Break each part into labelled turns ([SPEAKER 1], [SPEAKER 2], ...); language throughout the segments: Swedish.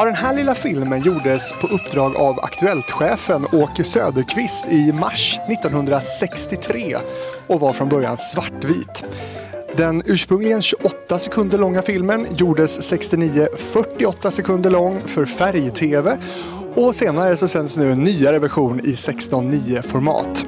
[SPEAKER 1] Ja, den här lilla filmen gjordes på uppdrag av Aktuellt-chefen Åke Söderqvist i mars 1963 och var från början svartvit. Den ursprungligen 28 sekunder långa filmen gjordes 69 48 sekunder lång för färg-tv och senare så sänds nu en nyare version i 16.9 format.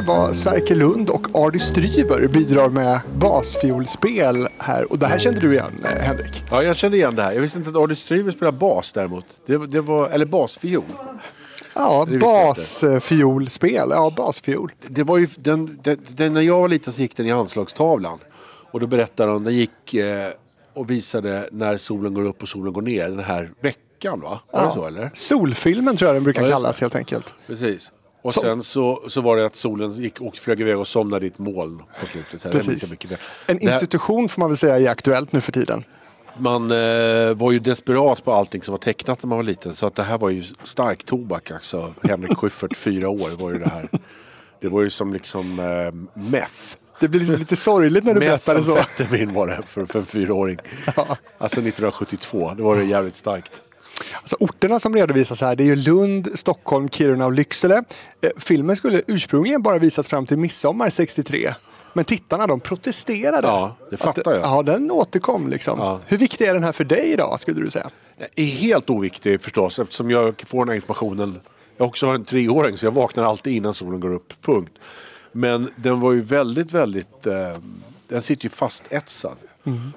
[SPEAKER 1] Tecknare var Sverker Lund och Ardy Stryver bidrar med basfiolspel här. Och det här kände du igen, eh, Henrik?
[SPEAKER 2] Ja, jag kände igen det här. Jag visste inte att Ardy Stryver spelar bas däremot. Det, det var, eller basfiol.
[SPEAKER 1] Ja, basfiolspel. Ja, basfiol.
[SPEAKER 2] Det var ju, den, den, den, när jag var liten så gick den i anslagstavlan. Och då berättade de, den gick eh, och visade när solen går upp och solen går ner. Den här veckan va? Var det så eller?
[SPEAKER 1] Solfilmen tror jag den brukar
[SPEAKER 2] Ja,
[SPEAKER 1] kallas helt enkelt.
[SPEAKER 2] Precis. Och
[SPEAKER 1] Så-
[SPEAKER 2] sen så, så var det att solen gick och flög iväg och somnade i ett moln på slutet.
[SPEAKER 1] Precis. En institution får man väl säga är aktuellt nu för tiden.
[SPEAKER 2] Man eh, var ju desperat på allting som var tecknat när man var liten. Så att det här var ju stark tobak alltså. Henrik Schyffert, fyra år var ju det här. Det var ju som liksom eh, meth.
[SPEAKER 1] Det blir liksom lite sorgligt när du berättar det så.
[SPEAKER 2] Metamfetamin var det för, för en fyraåring. Alltså 1972, det var det jävligt starkt.
[SPEAKER 1] Alltså, orterna som redovisas här det är ju Lund, Stockholm, Kiruna och Lycksele. Eh, filmen skulle ursprungligen bara visas fram till midsommar 63. Men tittarna de protesterade.
[SPEAKER 2] Ja, det fattar
[SPEAKER 1] Att-
[SPEAKER 2] jag.
[SPEAKER 1] Ja, den återkom liksom.
[SPEAKER 2] Ja.
[SPEAKER 1] Hur viktig är den här för dig idag skulle du säga?
[SPEAKER 2] är helt oviktig förstås eftersom jag får den här informationen. Jag också har en treåring så jag vaknar alltid innan solen går upp. Punkt. Men den var ju väldigt, väldigt... Eh, den sitter ju fastetsad.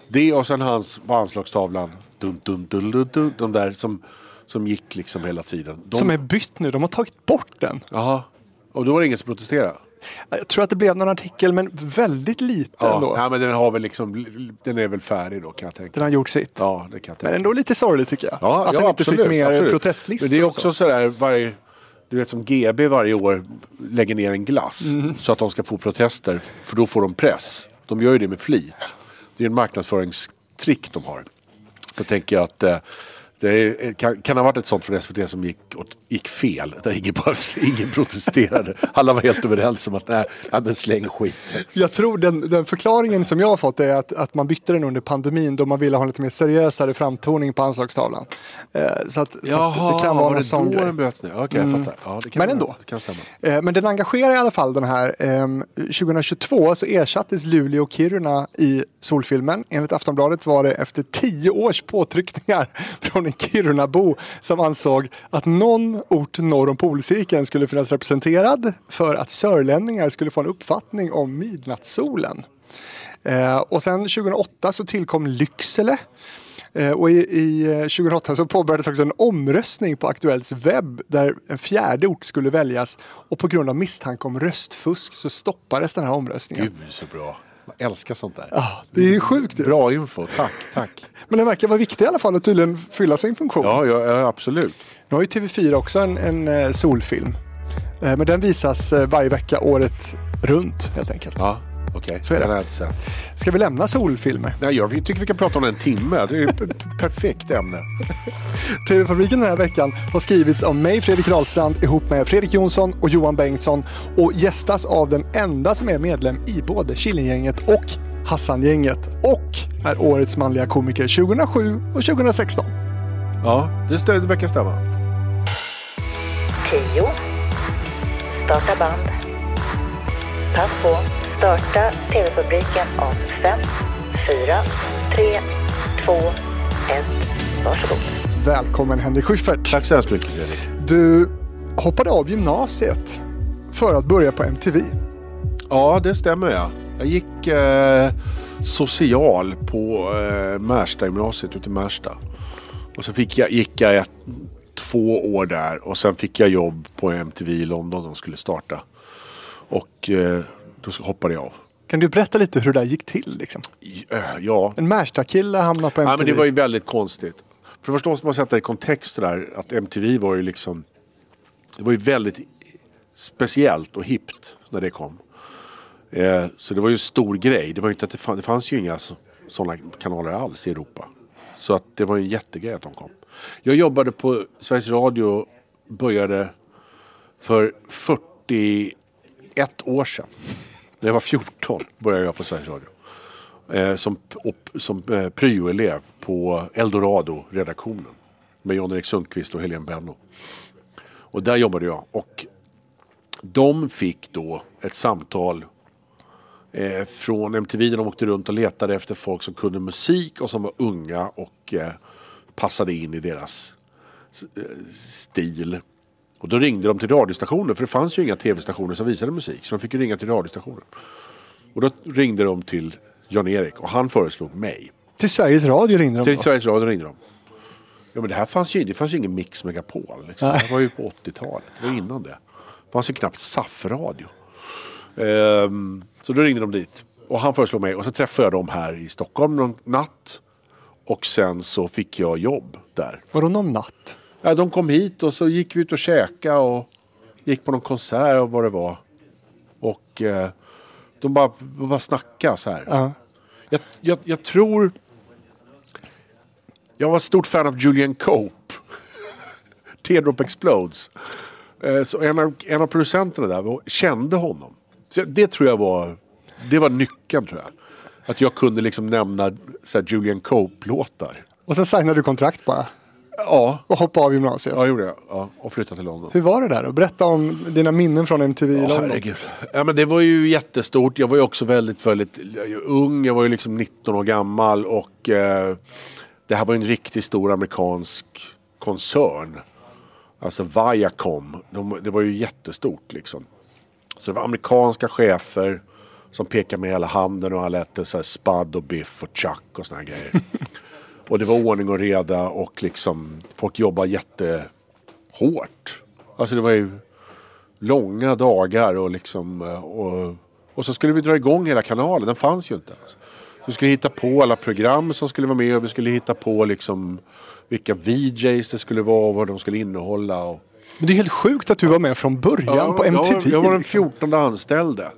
[SPEAKER 2] Det och sen hans på anslagstavlan. Dun, dun, dun, dun, dun, de där som, som gick liksom hela tiden. De,
[SPEAKER 1] Som är bytt nu, de har tagit bort den.
[SPEAKER 2] Jaha. Och då var det ingen som protesterade?
[SPEAKER 1] Jag tror att det blev någon artikel men väldigt lite
[SPEAKER 2] Ja,
[SPEAKER 1] ändå.
[SPEAKER 2] ja, men den har väl liksom... Den är väl färdig då kan jag tänka.
[SPEAKER 1] Den har gjort sitt.
[SPEAKER 2] Ja, det kan jag tänka.
[SPEAKER 1] Men ändå lite sorgligt tycker jag.
[SPEAKER 2] Ja,
[SPEAKER 1] att
[SPEAKER 2] ja,
[SPEAKER 1] den inte
[SPEAKER 2] absolut,
[SPEAKER 1] fick mer
[SPEAKER 2] absolut.
[SPEAKER 1] protestlistor.
[SPEAKER 2] Men det är
[SPEAKER 1] och så.
[SPEAKER 2] också sådär varje... Du vet som GB varje år lägger ner en glass
[SPEAKER 1] Mm.
[SPEAKER 2] så att de ska få protester. För då får de press. De gör ju det med flit. Det är en marknadsföringstrick de har. Så tänker jag att eh, det är, kan, kan ha varit ett sånt för SVT som gick, gick fel. Där ingen, bara, ingen protesterade. Alla var helt överens om att nej, nej men släng skiten.
[SPEAKER 1] Jag tror den, den förklaringen som jag har fått är att, att man bytte den under pandemin då man ville ha en lite mer seriösare framtoning på anslagstavlan. Eh, så att, så att det kan vara
[SPEAKER 2] var det
[SPEAKER 1] sån grej. Mm.
[SPEAKER 2] bröts ner? Okej, jag fattar. Ja, det kan,
[SPEAKER 1] Men ändå.
[SPEAKER 2] Det kan stämma.
[SPEAKER 1] Eh, Men den engagerar i alla fall den här. ehm, 2022 så ersattes Luleå och Kiruna i solfilmen. Enligt Aftonbladet var det efter tio års påtryckningar från en Kirunabo som ansåg att någon ort norr om polcirkeln skulle finnas representerad för att sörlänningar skulle få en uppfattning om midnattssolen. Eh, och sen 2008 så tillkom Lycksele. Eh, och i, i eh, 2008 så påbörjades också en omröstning på Aktuellts webb där en fjärde ort skulle väljas och på grund av misstanke om röstfusk så stoppades den här omröstningen.
[SPEAKER 2] Gud så bra. Jag älskar sånt där.
[SPEAKER 1] Ja, det är sjukt. ju.
[SPEAKER 2] Bra info, tack, tack.
[SPEAKER 1] Men den verkar vara viktig i alla fall att tydligen fylla sin funktion.
[SPEAKER 2] Ja, ja, ja absolut.
[SPEAKER 1] Nu har ju TV4 också en, en eh, solfilm. Eh, men den visas eh, varje vecka året runt helt enkelt.
[SPEAKER 2] Ja, okej.
[SPEAKER 1] Så är det. Ska vi lämna solfilmer?
[SPEAKER 2] Nej, jag tycker vi kan prata om den en timme. Det är ett perfekt ämne.
[SPEAKER 1] TV-fabriken den här veckan har skrivits av mig, Fredrik Rahlstrand, ihop med Fredrik Jonsson och Johan Bengtsson och gästas av den enda som är medlem i både Killinggänget och Hassangänget och är årets manliga komiker 2007 och 2016.
[SPEAKER 2] Ja, det, stä- det verkar stämma.
[SPEAKER 3] 10. Starta band. Pass på. Starta TV-publiken om 5, 4, 3, 2, 1. Varsågod.
[SPEAKER 1] Välkommen Henrik Schyffert.
[SPEAKER 2] Tack så hemskt mycket Fredrik.
[SPEAKER 1] Du hoppade av gymnasiet för att börja på MTV.
[SPEAKER 2] Ja, det stämmer ja. Jag gick eh, social på eh, Märsta gymnasiet ute i Märsta. Och så fick jag, gick jag ett, två år där och sen fick jag jobb på MTV i London. De skulle starta. Och eh, då hoppade jag av.
[SPEAKER 1] Kan du berätta lite hur det där gick till? Liksom?
[SPEAKER 2] Eh, Ja,
[SPEAKER 1] En Märsta-kille hamnar på MTV.
[SPEAKER 2] Ja, men det var ju väldigt konstigt. För det första måste man sätta i kontext det där. Att MTV var ju liksom... Det var ju väldigt speciellt och hippt när det kom. Eh, så det var ju en stor grej. Det, var inte att det, fann, det fanns ju inga sådana kanaler alls i Europa. Så att det var ju en jättegrej att de kom. Jag jobbade på Sveriges Radio började för 41 år sedan. När jag var 14 började jag på Sveriges Radio. Eh, som som eh, pryoelev på Eldorado-redaktionen. Med Jan-Erik Sundqvist och Helene Benno. Och där jobbade jag. Och de fick då ett samtal eh, från MTV de åkte runt och letade efter folk som kunde musik och som var unga och eh, passade in i deras eh, stil. Och då ringde de till radiostationer för det fanns ju inga tv-stationer som visade musik. Så de fick ju ringa till radiostationer. Och då ringde de till Jan-Erik och han föreslog mig.
[SPEAKER 1] Till Sveriges Radio ringde de
[SPEAKER 2] Till
[SPEAKER 1] då.
[SPEAKER 2] Sveriges Radio ringde de. Ja men det här fanns ju, det fanns ju ingen Mix Megapol. Liksom. Det här var ju på 80-talet. Det var innan det. Det fanns ju knappt SAF-radio. Ehm, så då ringde de dit. Och han föreslog mig. Och så träffade jag dem här i Stockholm någon natt. Och sen så fick jag jobb där.
[SPEAKER 1] Vadå någon natt?
[SPEAKER 2] Ja, de kom hit och så gick vi ut och käkade och gick på någon konsert och vad det var. Och eh, de bara, de bara snackade så här.
[SPEAKER 1] Ja.
[SPEAKER 2] Jag, jag, jag tror... Jag var ett stort fan av Julian Cope. Teardrop Explodes. Eh, Så en av, en av producenterna där var, kände honom. Så det tror jag var... Det var nyckeln tror jag. Att jag kunde liksom nämna så här, Julian Cope-låtar.
[SPEAKER 1] Och sen signade du kontrakt bara.
[SPEAKER 2] Ja,
[SPEAKER 1] Och hoppade av gymnasiet.
[SPEAKER 2] ja, det gjorde jag. Ja, och flyttade till London.
[SPEAKER 1] Hur var det där? Berätta om dina minnen från MTV i London.
[SPEAKER 2] herregud. Ja, men det var ju jättestort. Jag var ju också väldigt, väldigt ung. Jag var ju liksom 19 år gammal och eh, det här var ju en riktigt stor amerikansk koncern. Alltså Viacom. De, det var ju jättestort liksom. Så det var amerikanska chefer som pekade med hela handen och han lät så här Spud och Biff och Chuck och såna här grejer. Och det var ordning och reda och liksom folk jobbade jättehårt. Alltså det var ju långa dagar och liksom och, och så skulle vi dra igång hela kanalen. Den fanns ju inte. ens. Så vi skulle hitta på alla program som skulle vara med och vi skulle hitta på liksom vilka VJs det skulle vara och vad de skulle innehålla. Och,
[SPEAKER 1] Men det är helt sjukt att du var med från början på
[SPEAKER 2] jag,
[SPEAKER 1] MTV.
[SPEAKER 2] var, jag var den
[SPEAKER 1] liksom.
[SPEAKER 2] 14 anställde.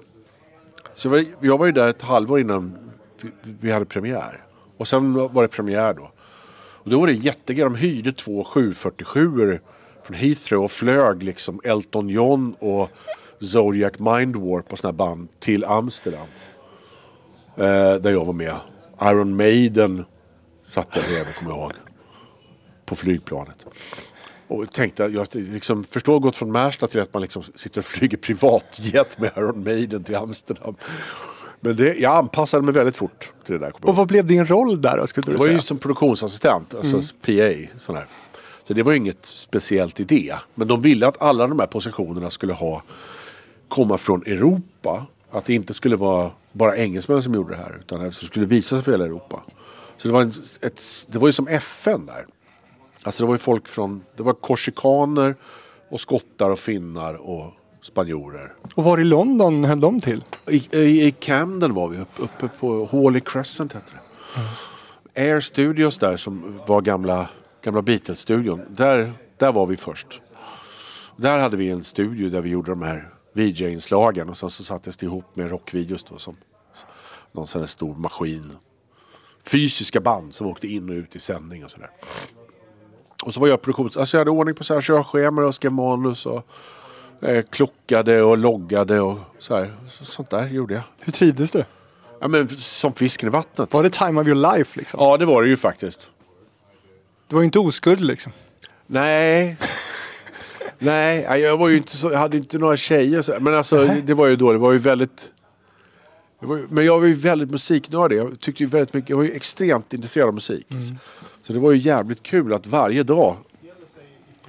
[SPEAKER 2] Så jag var, jag var ju där ett halvår innan vi, vi hade premiär. Och sen var det premiär då. Och då var det jättegrej. De hyrde två 747 från Heathrow och flög liksom Elton John och Zodiac Mindwarp och såna band till Amsterdam. Eh, där jag var med. Iron Maiden satt jag bredvid, kommer jag ihåg. På flygplanet. Och tänkte, att jag liksom förstår gått från Märsta till att man liksom sitter och flyger privatjet med Iron Maiden till Amsterdam. Men det, jag anpassade mig väldigt fort till det där.
[SPEAKER 1] Och vad blev din roll där då, skulle
[SPEAKER 2] Det
[SPEAKER 1] du
[SPEAKER 2] var
[SPEAKER 1] säga?
[SPEAKER 2] ju som produktionsassistent, alltså PA. Sån här. Så det var ju inget speciellt i det. Men de ville att alla de här positionerna skulle ha, komma från Europa. Att det inte skulle vara bara engelsmän som gjorde det här. Utan det skulle visa sig för hela Europa. Så det var, en, ett, det var ju som FN där. Alltså det var ju folk från, det var korsikaner och skottar och finnar och spanjorer.
[SPEAKER 1] Och var i London höll de till?
[SPEAKER 2] I, i, i Camden var vi uppe, uppe på Hawley Crescent hette det. Air Studios där som var gamla, gamla Beatles-studion. Där, där var vi först. Där hade vi en studio där vi gjorde de här VJ-inslagen och sen så sattes det ihop med rockvideos då som någon sån här stor maskin. Fysiska band som åkte in och ut i sändning och sådär. Och så var jag produktions... Alltså jag hade ordning på så här körscheman och skrev manus och eh, klockade och loggade och så här. Så, sånt där gjorde jag.
[SPEAKER 1] Hur trivdes du?
[SPEAKER 2] Ja men som fisken i vattnet.
[SPEAKER 1] Var det time of your life liksom?
[SPEAKER 2] Ja det var det ju faktiskt.
[SPEAKER 1] Du var ju inte oskuld liksom.
[SPEAKER 2] Nej. Nej, jag var ju inte så, jag hade inte några tjejer. Så, men alltså det var ju då, det var ju väldigt... Var ju, men jag var ju väldigt musiknördig. Jag tyckte ju väldigt mycket, jag var ju extremt intresserad av musik. Så det var ju jävligt kul att varje dag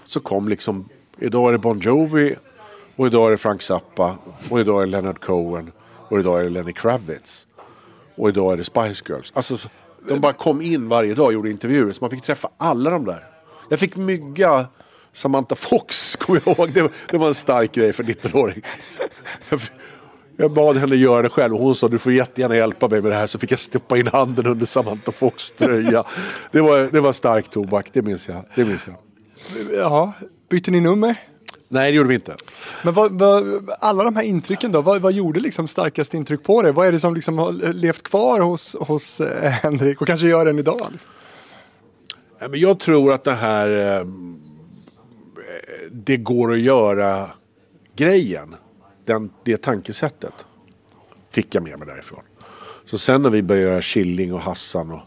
[SPEAKER 2] så kom liksom, idag är det Bon Jovi och idag är det Frank Zappa och idag är det Leonard Cohen och idag är det Lenny Kravitz. Och idag är det Spice Girls. Alltså, de bara kom in varje dag och gjorde intervjuer. Så man fick träffa alla de där. Jag fick mygga Samantha Fox, kommer jag ihåg. Det, var- det var en stark grej för 19-åring. Jag, bad henne göra det själv och hon sa du får jättegärna hjälpa mig med det här. Så fick jag stoppa in handen under Samantha Fox tröja. Det var, det var stark tobak, det minns jag. Det minns jag.
[SPEAKER 1] Jaha, bytte ni nummer?
[SPEAKER 2] Nej, det gjorde vi inte.
[SPEAKER 1] Men vad, vad, alla de här intrycken då, vad, vad gjorde liksom starkast intryck på dig? Vad är det som liksom har levt kvar hos, hos eh, Henrik och kanske gör den idag?
[SPEAKER 2] Men jag tror att det här... Eh, det går att göra grejen. Den, det tankesättet fick jag med mig därifrån. Så sen när vi började göra Killing och Hassan och,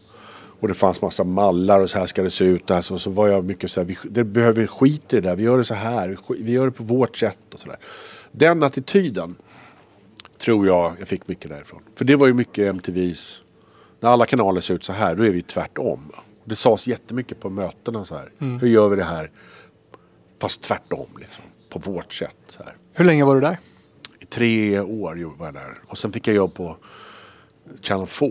[SPEAKER 2] och det fanns massa mallar och så här ska det se ut. Där, så, så var jag mycket så här, vi, det behöver skit i det där, vi gör det så här, vi gör det på vårt sätt och sådär. Den attityden tror jag jag fick mycket därifrån. För det var ju mycket MTVs, när alla kanaler ser ut så här, då är vi tvärtom. Det sades jättemycket på mötena så här. Hur gör vi det här? Fast tvärtom liksom. På vårt sätt. Så här.
[SPEAKER 1] Hur länge var du där?
[SPEAKER 2] I tre år var jag där. Och sen fick jag jobb på Channel 4.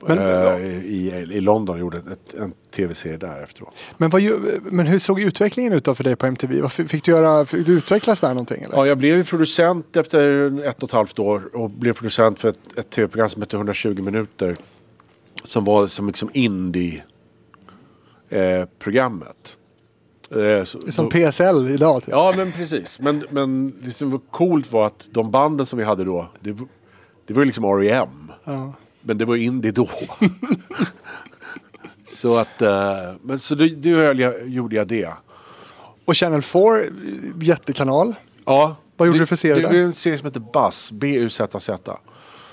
[SPEAKER 1] Men-
[SPEAKER 2] eh, i, I London och gjorde ett, en tv-serie där efteråt.
[SPEAKER 1] Men, vad, ju- men hur såg utvecklingen ut då för dig på MTV? Vad Fick du, göra, fick du utvecklas där någonting? Eller?
[SPEAKER 2] Ja, jag blev ju producent efter ett och ett halvt år och blev producent för ett, ett tv-program som hette 120 minuter. Som var som liksom indie-programmet. Eh, så-
[SPEAKER 1] Som
[SPEAKER 2] så-
[SPEAKER 1] PSL idag? Typ.
[SPEAKER 2] Ja, men precis. Men, men det som var coolt var att de banden som vi hade då, det, var- det var ju liksom R.E.M.
[SPEAKER 1] Ja.
[SPEAKER 2] Men det var indie då. så att, eh, men så då, då jag, gjorde jag det.
[SPEAKER 1] Och Channel 4, jättekanal.
[SPEAKER 2] Ja.
[SPEAKER 1] Vad gjorde
[SPEAKER 2] det,
[SPEAKER 1] du för serie
[SPEAKER 2] det,
[SPEAKER 1] där?
[SPEAKER 2] Det är en serie som heter Buzz, B-U-Z-Z.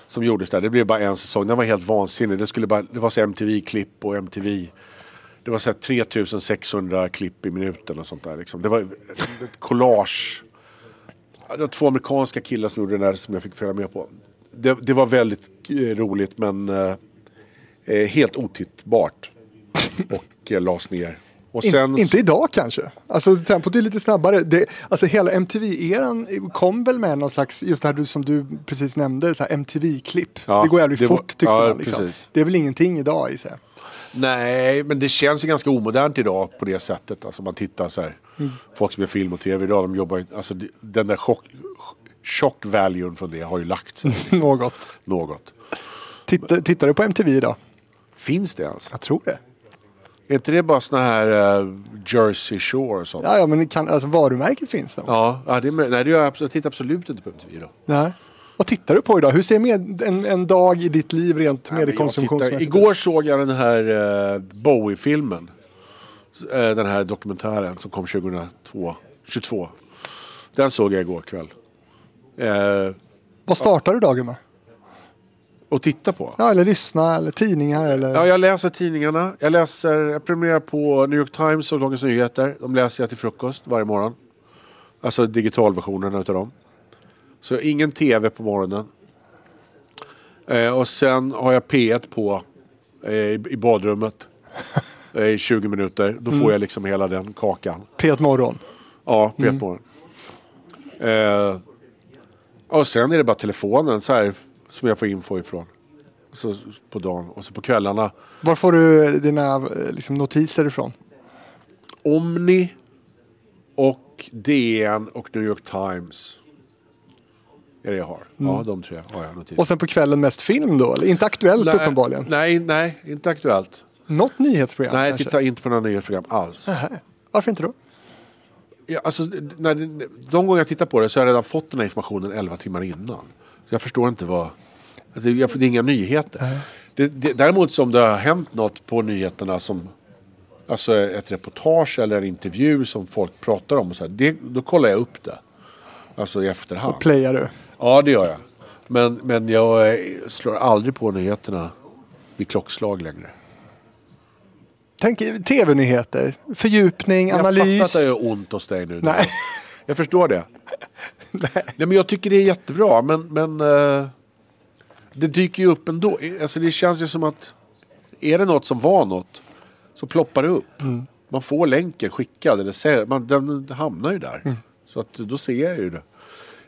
[SPEAKER 2] Som gjordes där. Det blev bara en säsong. Den var helt vansinnig. Det, skulle bara, det var så MTV-klipp och MTV... Det var så här 3600 klipp i minuten och sånt där. Liksom. Det var ett collage. Det var två amerikanska killar som gjorde den där som jag fick följa med på. Det, det var väldigt eh, roligt men eh, eh, helt otittbart. Och eh, lades ner. Och
[SPEAKER 1] In,
[SPEAKER 2] sen,
[SPEAKER 1] inte idag kanske. Alltså tempot är lite snabbare. Det, alltså hela MTV-eran kom väl med någon slags, just det här du, som du precis nämnde, MTV-klipp.
[SPEAKER 2] Ja,
[SPEAKER 1] det går jävligt
[SPEAKER 2] det var-
[SPEAKER 1] fort tyckte
[SPEAKER 2] ja,
[SPEAKER 1] man. Liksom. Det är väl ingenting idag i sig.
[SPEAKER 2] Nej, men det känns ju ganska omodernt idag på det sättet. Alltså man tittar så här.
[SPEAKER 1] Mm.
[SPEAKER 2] Folk som gör film och tv idag, de jobbar. Alltså den där chock, chock valuen från det har ju lagt sig. Liksom,
[SPEAKER 1] Något.
[SPEAKER 2] något.
[SPEAKER 1] Titta, tittar du på MTV idag?
[SPEAKER 2] Finns det ens?
[SPEAKER 1] Jag tror det.
[SPEAKER 2] Är inte det bara såna här uh, Jersey Shore och sånt?
[SPEAKER 1] Ja, ja men kan, alltså, varumärket finns då.
[SPEAKER 2] Ja, ja det nej, det gör jag, absolut, jag tittar absolut inte på MTV idag.
[SPEAKER 1] Nej. Vad tittar du på idag? Hur ser med, en, en dag i ditt liv rent mediekonsumtionsmässigt
[SPEAKER 2] tittar- Igår såg jag den här uh, Bowie-filmen. Eh, den här dokumentären som kom 2002. 22. Den såg jag igår kväll. Eh,
[SPEAKER 1] Vad startar du dagen med?
[SPEAKER 2] och titta på.
[SPEAKER 1] Ja, eller lyssna, eller tidningar, eller...
[SPEAKER 2] Ja, jag läser tidningarna. Jag, läser, jag prenumererar på New York Times och Dagens Nyheter. De läser jag till frukost varje morgon. Alltså digitalversionerna utav dem. Så ingen tv på morgonen. Eh, och sen har jag P1 på eh, i, i badrummet. eh, I 20 minuter. Då får jag liksom hela den kakan.
[SPEAKER 1] P1 Morgon.
[SPEAKER 2] Ja, P1 morgon. Och sen är det bara telefonen så här. Som jag får info ifrån. Så, på dagen. Och så på kvällarna.
[SPEAKER 1] Var får du dina eh, liksom, notiser ifrån?
[SPEAKER 2] Omni och DN och New York Times. Är det jag har. Ja, de tre har jag noterat.
[SPEAKER 1] Och sen på kvällen mest film då? Eller? Inte Aktuellt uppenbarligen.
[SPEAKER 2] Nej, nej, inte aktuellt.
[SPEAKER 1] Något nyhetsprogram
[SPEAKER 2] Nej, jag tittar inte på några nyhetsprogram alls.
[SPEAKER 1] Nähä. Varför inte då?
[SPEAKER 2] Alltså, när, de gånger jag tittar på det så har jag redan fått den här informationen 11 timmar innan. Så jag förstår inte vad... Alltså, jag, det är inga nyheter. Det, det, däremot om det har hänt något på nyheterna som... Alltså ett reportage eller en intervju som folk pratar om. Och så här, det, då kollar jag upp det. Alltså i efterhand.
[SPEAKER 1] Playar du?
[SPEAKER 2] Ja, det gör jag. Men, men jag eh, slår aldrig på nyheterna vid klockslag längre.
[SPEAKER 1] Tänk tv-nyheter, fördjupning,
[SPEAKER 2] Jag
[SPEAKER 1] analys.
[SPEAKER 2] fattar att det gör ont hos dig nu.
[SPEAKER 1] Nej.
[SPEAKER 2] Jag förstår det. Nej. men jag tycker det är jättebra. Men, men eh, det dyker ju upp ändå. Alltså, det känns ju som att är det något som var något så ploppar det upp.
[SPEAKER 1] Mm.
[SPEAKER 2] Man får länken skickad. Eller ser, man, den hamnar ju där.
[SPEAKER 1] Mm.
[SPEAKER 2] Så att, då ser jag ju det.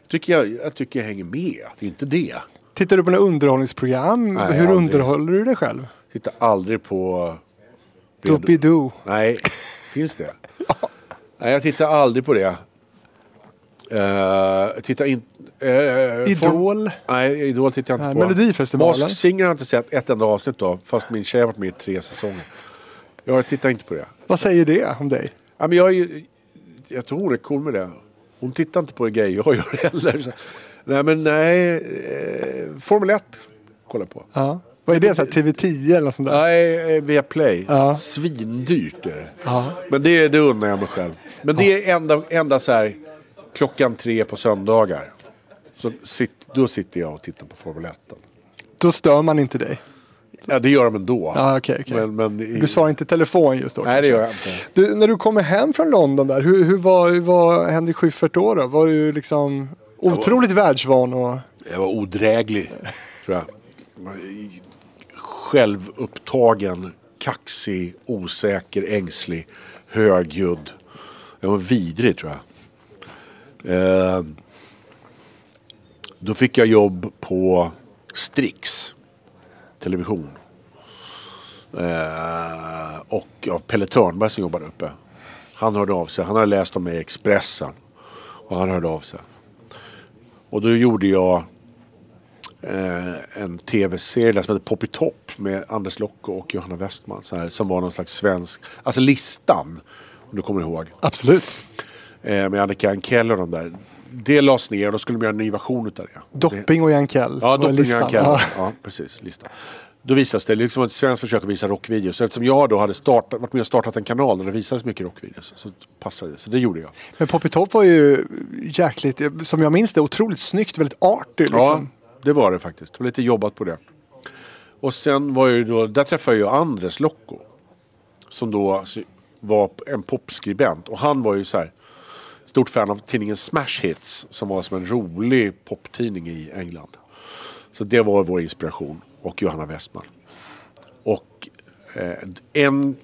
[SPEAKER 2] Tycker jag, jag tycker jag hänger med. Det är inte det.
[SPEAKER 1] Tittar du på några underhållningsprogram?
[SPEAKER 2] Nej,
[SPEAKER 1] Hur
[SPEAKER 2] aldrig.
[SPEAKER 1] underhåller du dig själv?
[SPEAKER 2] Tittar aldrig på...
[SPEAKER 1] Doobidoo.
[SPEAKER 2] Nej, finns det? Nej, jag tittar aldrig på det. Uh, jag tittar inte... Uh,
[SPEAKER 1] Idol?
[SPEAKER 2] Nej, Idol tittar jag inte
[SPEAKER 1] Nej,
[SPEAKER 2] på.
[SPEAKER 1] Melodifestivalen?
[SPEAKER 2] Singer har jag inte sett ett enda avsnitt av. Fast min tjej har varit med i tre säsonger. Jag tittar inte på det.
[SPEAKER 1] Vad säger det om dig?
[SPEAKER 2] Ja, men jag, är jag tror hon är cool med det. Hon tittar inte på det grejer jag gör heller. Nej, men nej. Eh, Formel 1 kollar på.
[SPEAKER 1] Ja. Vad är det? Så här, TV10 eller sånt där?
[SPEAKER 2] Nej, eh, via Play.
[SPEAKER 1] Ja.
[SPEAKER 2] Svindyrt är det.
[SPEAKER 1] Ja.
[SPEAKER 2] Men det, det unnar jag mig själv. Men det är enda, enda så här klockan tre på söndagar. Så sitt, då sitter jag och tittar på Formel 1.
[SPEAKER 1] Då stör man inte dig.
[SPEAKER 2] Ja, det gör de ändå.
[SPEAKER 1] Ja, okej, okej.
[SPEAKER 2] Men, men i-
[SPEAKER 1] Du svarar inte telefon just då?
[SPEAKER 2] Nej, det
[SPEAKER 1] kanske?
[SPEAKER 2] gör jag inte.
[SPEAKER 1] Du, när du kommer hem från London där, hur, hur, var, hur var Henrik Schyffert då? då? Var du liksom otroligt världsvan? Och...
[SPEAKER 2] Jag var odräglig, tror jag. Självupptagen, kaxig, osäker, ängslig, högljudd. Jag var vidrig, tror jag. Eh, då fick jag jobb på Strix Television. Eh, och av Pelle Törnberg som jobbade uppe. Han hörde av sig. Han hade läst om mig i Expressen. Och han hörde av sig. Och då gjorde jag en tv-serie som hette Poppy Top med Anders Locke och Johanna Westman. Så här, som var någon slags svensk, alltså listan. Om du kommer ihåg.
[SPEAKER 1] Absolut.
[SPEAKER 2] Eh, med Annika Ankell och de där. Det lades ner och då skulle de göra en ny version utav det.
[SPEAKER 1] Dopping och Jankell
[SPEAKER 2] Ja, Dopping och
[SPEAKER 1] listan.
[SPEAKER 2] Ankell.
[SPEAKER 1] Ja.
[SPEAKER 2] Ja, precis. Listan. Då visas det liksom ett svenskt försök att visa rockvideos. Så eftersom jag då hade startat, varit med och startat en kanal där det visades mycket rockvideos så passade det. Så det gjorde jag.
[SPEAKER 1] Men Poppy Top var ju jäkligt, som jag minns det, otroligt snyggt, väldigt arty. Liksom.
[SPEAKER 2] Ja, det var det faktiskt. Det var lite jobbat på det. Och sen var jag ju då, där träffade jag ju Andres Locco. Som då var en popskribent. Och han var ju så här stort fan av tidningen Smash Hits. Som var som en rolig poptidning i England. Så det var vår inspiration. Och Johanna Westman. Och eh, en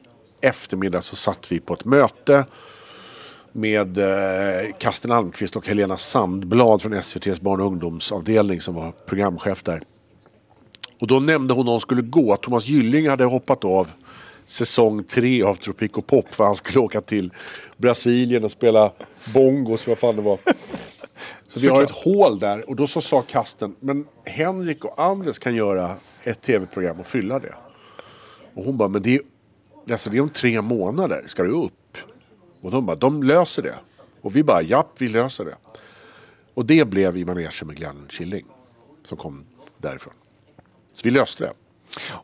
[SPEAKER 2] eftermiddag så satt vi på ett möte med eh, Karsten Almqvist och Helena Sandblad från SVTs barn och ungdomsavdelning som var programchef där. Och då nämnde hon när hon skulle gå att Thomas Gylling hade hoppat av säsong tre av Tropico Pop för han skulle åka till Brasilien och spela bongos, vad fan det var. Så vi har ett hål där och då så sa Kasten, men Henrik och Andres kan göra ett tv-program och fylla det. Och hon bara, men det är, alltså det är om tre månader, ska du upp? Och de bara, de löser det. Och vi bara, japp, vi löser det. Och det blev i manegen med Glenn Killing. Som kom därifrån. Så vi löste det.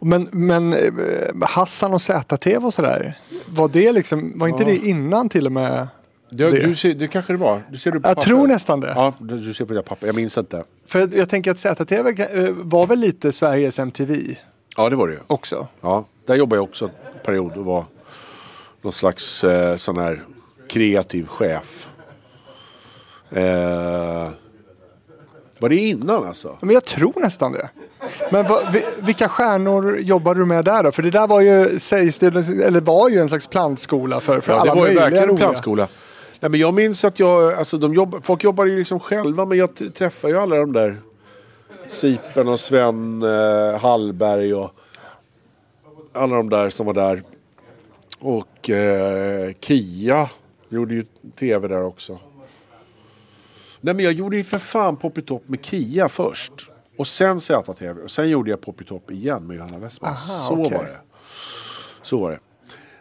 [SPEAKER 1] Men, men eh, Hassan och ZTV och sådär, var det liksom, var inte det innan till och med?
[SPEAKER 2] Det,
[SPEAKER 1] Det.
[SPEAKER 2] Du ser, det kanske det var. Du ser det på
[SPEAKER 1] Jag
[SPEAKER 2] papper.
[SPEAKER 1] tror nästan det.
[SPEAKER 2] Ja, du ser på det papper. Jag minns inte.
[SPEAKER 1] För jag, jag tänker att ZTV eh, var väl lite Sveriges MTV
[SPEAKER 2] Ja, det var det ju.
[SPEAKER 1] också.
[SPEAKER 2] Ja, där jobbade jag också en period och var någon slags eh, sån här kreativ chef. Eh, var det innan alltså?
[SPEAKER 1] Men jag tror nästan det. Men vi- vilka stjärnor jobbade du med där då? För det där var ju, sägs det, eller var ju en slags plantskola för, för
[SPEAKER 2] Ja,
[SPEAKER 1] alla
[SPEAKER 2] det var ju
[SPEAKER 1] möjliga
[SPEAKER 2] verkligen en plantskola. Nej, men jag minns att jag, alltså de jobb, folk jobbade ju liksom själva men jag träffade ju alla de där Sipen och Sven eh, Hallberg och alla de där som var där. Och eh, Kia gjorde ju tv där också. Nej men jag gjorde ju för fan Poppy Top med Kia först. Och sen ZTV. Och sen gjorde jag Poppy Top igen med Johanna Westman.
[SPEAKER 1] Aha,
[SPEAKER 2] Så
[SPEAKER 1] okej.
[SPEAKER 2] var det. Så var det.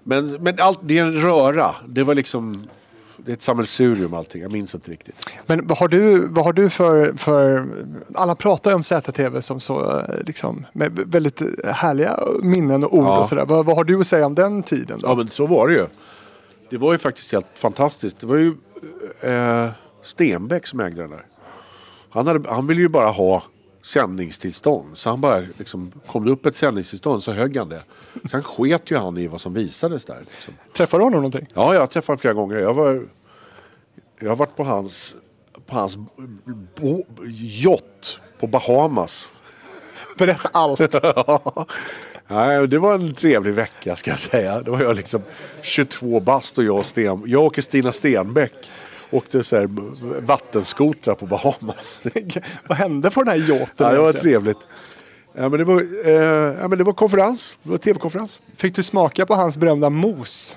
[SPEAKER 2] Men, men allt, det är en röra. Det var liksom... Det är ett sammelsurium allting. Jag minns inte riktigt.
[SPEAKER 1] Men vad har du, vad har du för, för... Alla pratar ju om ZTV som så, eh, liksom, med väldigt härliga minnen och ord
[SPEAKER 2] Ja.
[SPEAKER 1] och sådär. Vad, vad har du att säga om den tiden då?
[SPEAKER 2] Ja men så var det ju. Det var ju faktiskt helt fantastiskt. Det var ju eh, Stenbeck som ägde den där. Han, hade, han ville ju bara ha sändningstillstånd. Så han bara, liksom, kom det upp ett sändningstillstånd så högg han det. Sen sket ju han i vad som visades där. Liksom.
[SPEAKER 1] Träffade du honom någonting?
[SPEAKER 2] Ja, jag har träffat honom flera gånger. Jag, var, jag har varit på hans, på hans bo, yacht på Bahamas.
[SPEAKER 1] Berätta allt.
[SPEAKER 2] Nej, det var en trevlig vecka ska jag säga. Det var jag liksom 22 bast och jag och, Sten, jag och Kristina Stenbeck åkte så här vattenskotrar på Bahamas.
[SPEAKER 1] vad hände på den här yachten?
[SPEAKER 2] Ja, det var trevligt. Ja, men det var, eh, ja, men det var konferens. Det var tv-konferens.
[SPEAKER 1] Fick du smaka på hans berömda mos?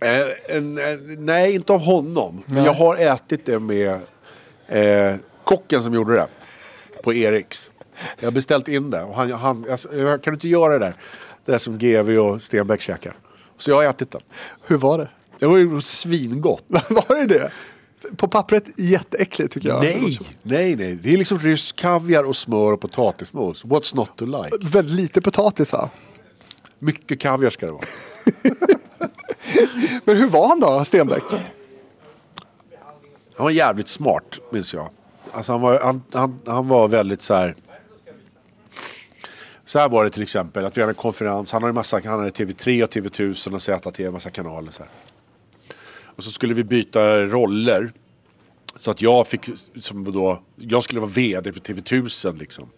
[SPEAKER 2] Eh, en, nej, inte av honom. Men jag har ätit det med eh, kocken som gjorde det. På Eriks. Jag har beställt in det. Och han, han, jag kan du inte göra det där? Det där som GV och Stenbeck käkar. Så jag har ätit den.
[SPEAKER 1] Hur var det?
[SPEAKER 2] Det var ju svingott.
[SPEAKER 1] var det det? På pappret jätteäckligt tycker jag.
[SPEAKER 2] Nej, nej, nej. Det är liksom rysk kaviar och smör och potatismos. What's not to like?
[SPEAKER 1] Väldigt lite potatis va?
[SPEAKER 2] Mycket kaviar ska det vara.
[SPEAKER 1] Men hur var han då, Stenbeck?
[SPEAKER 2] Han var jävligt smart, minns jag. Alltså han, var, han, han, han var väldigt så här... Så här var det till exempel, att vi hade en konferens. Han hade, massa, han hade TV3 och TV1000 och ZT, en massa kanaler. Så här. Och så skulle vi byta roller. Så att jag fick, som då, jag skulle vara VD för TV1000 liksom.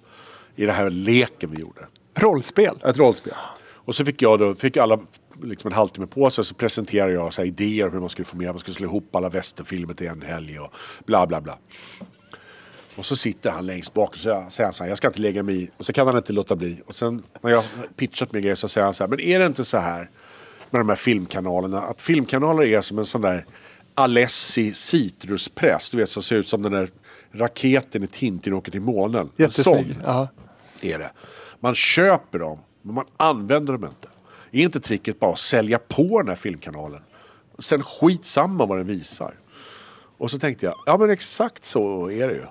[SPEAKER 2] I den här leken vi gjorde.
[SPEAKER 1] Rollspel.
[SPEAKER 2] Ett rollspel. Och så fick jag då, fick alla liksom en halvtimme på sig så presenterade jag så idéer om hur man skulle få med, man skulle slå ihop alla västernfilmer till en helg och bla bla bla. Och så sitter han längst bak och så säger han så här, jag ska inte lägga mig i. Och så kan han inte låta bli. Och sen när jag pitchat med grejer så säger han så här, men är det inte så här med de här filmkanalerna, att filmkanaler är som en sån där Alessi citruspress, du vet som ser ut som den där raketen i Tintin åker till månen. En
[SPEAKER 1] Jättesnygg.
[SPEAKER 2] sån är det. Man köper dem, men man använder dem inte. Är inte tricket bara att sälja på den här filmkanalen? Sen skitsamma vad den visar. Och så tänkte jag, ja men exakt så är det ju.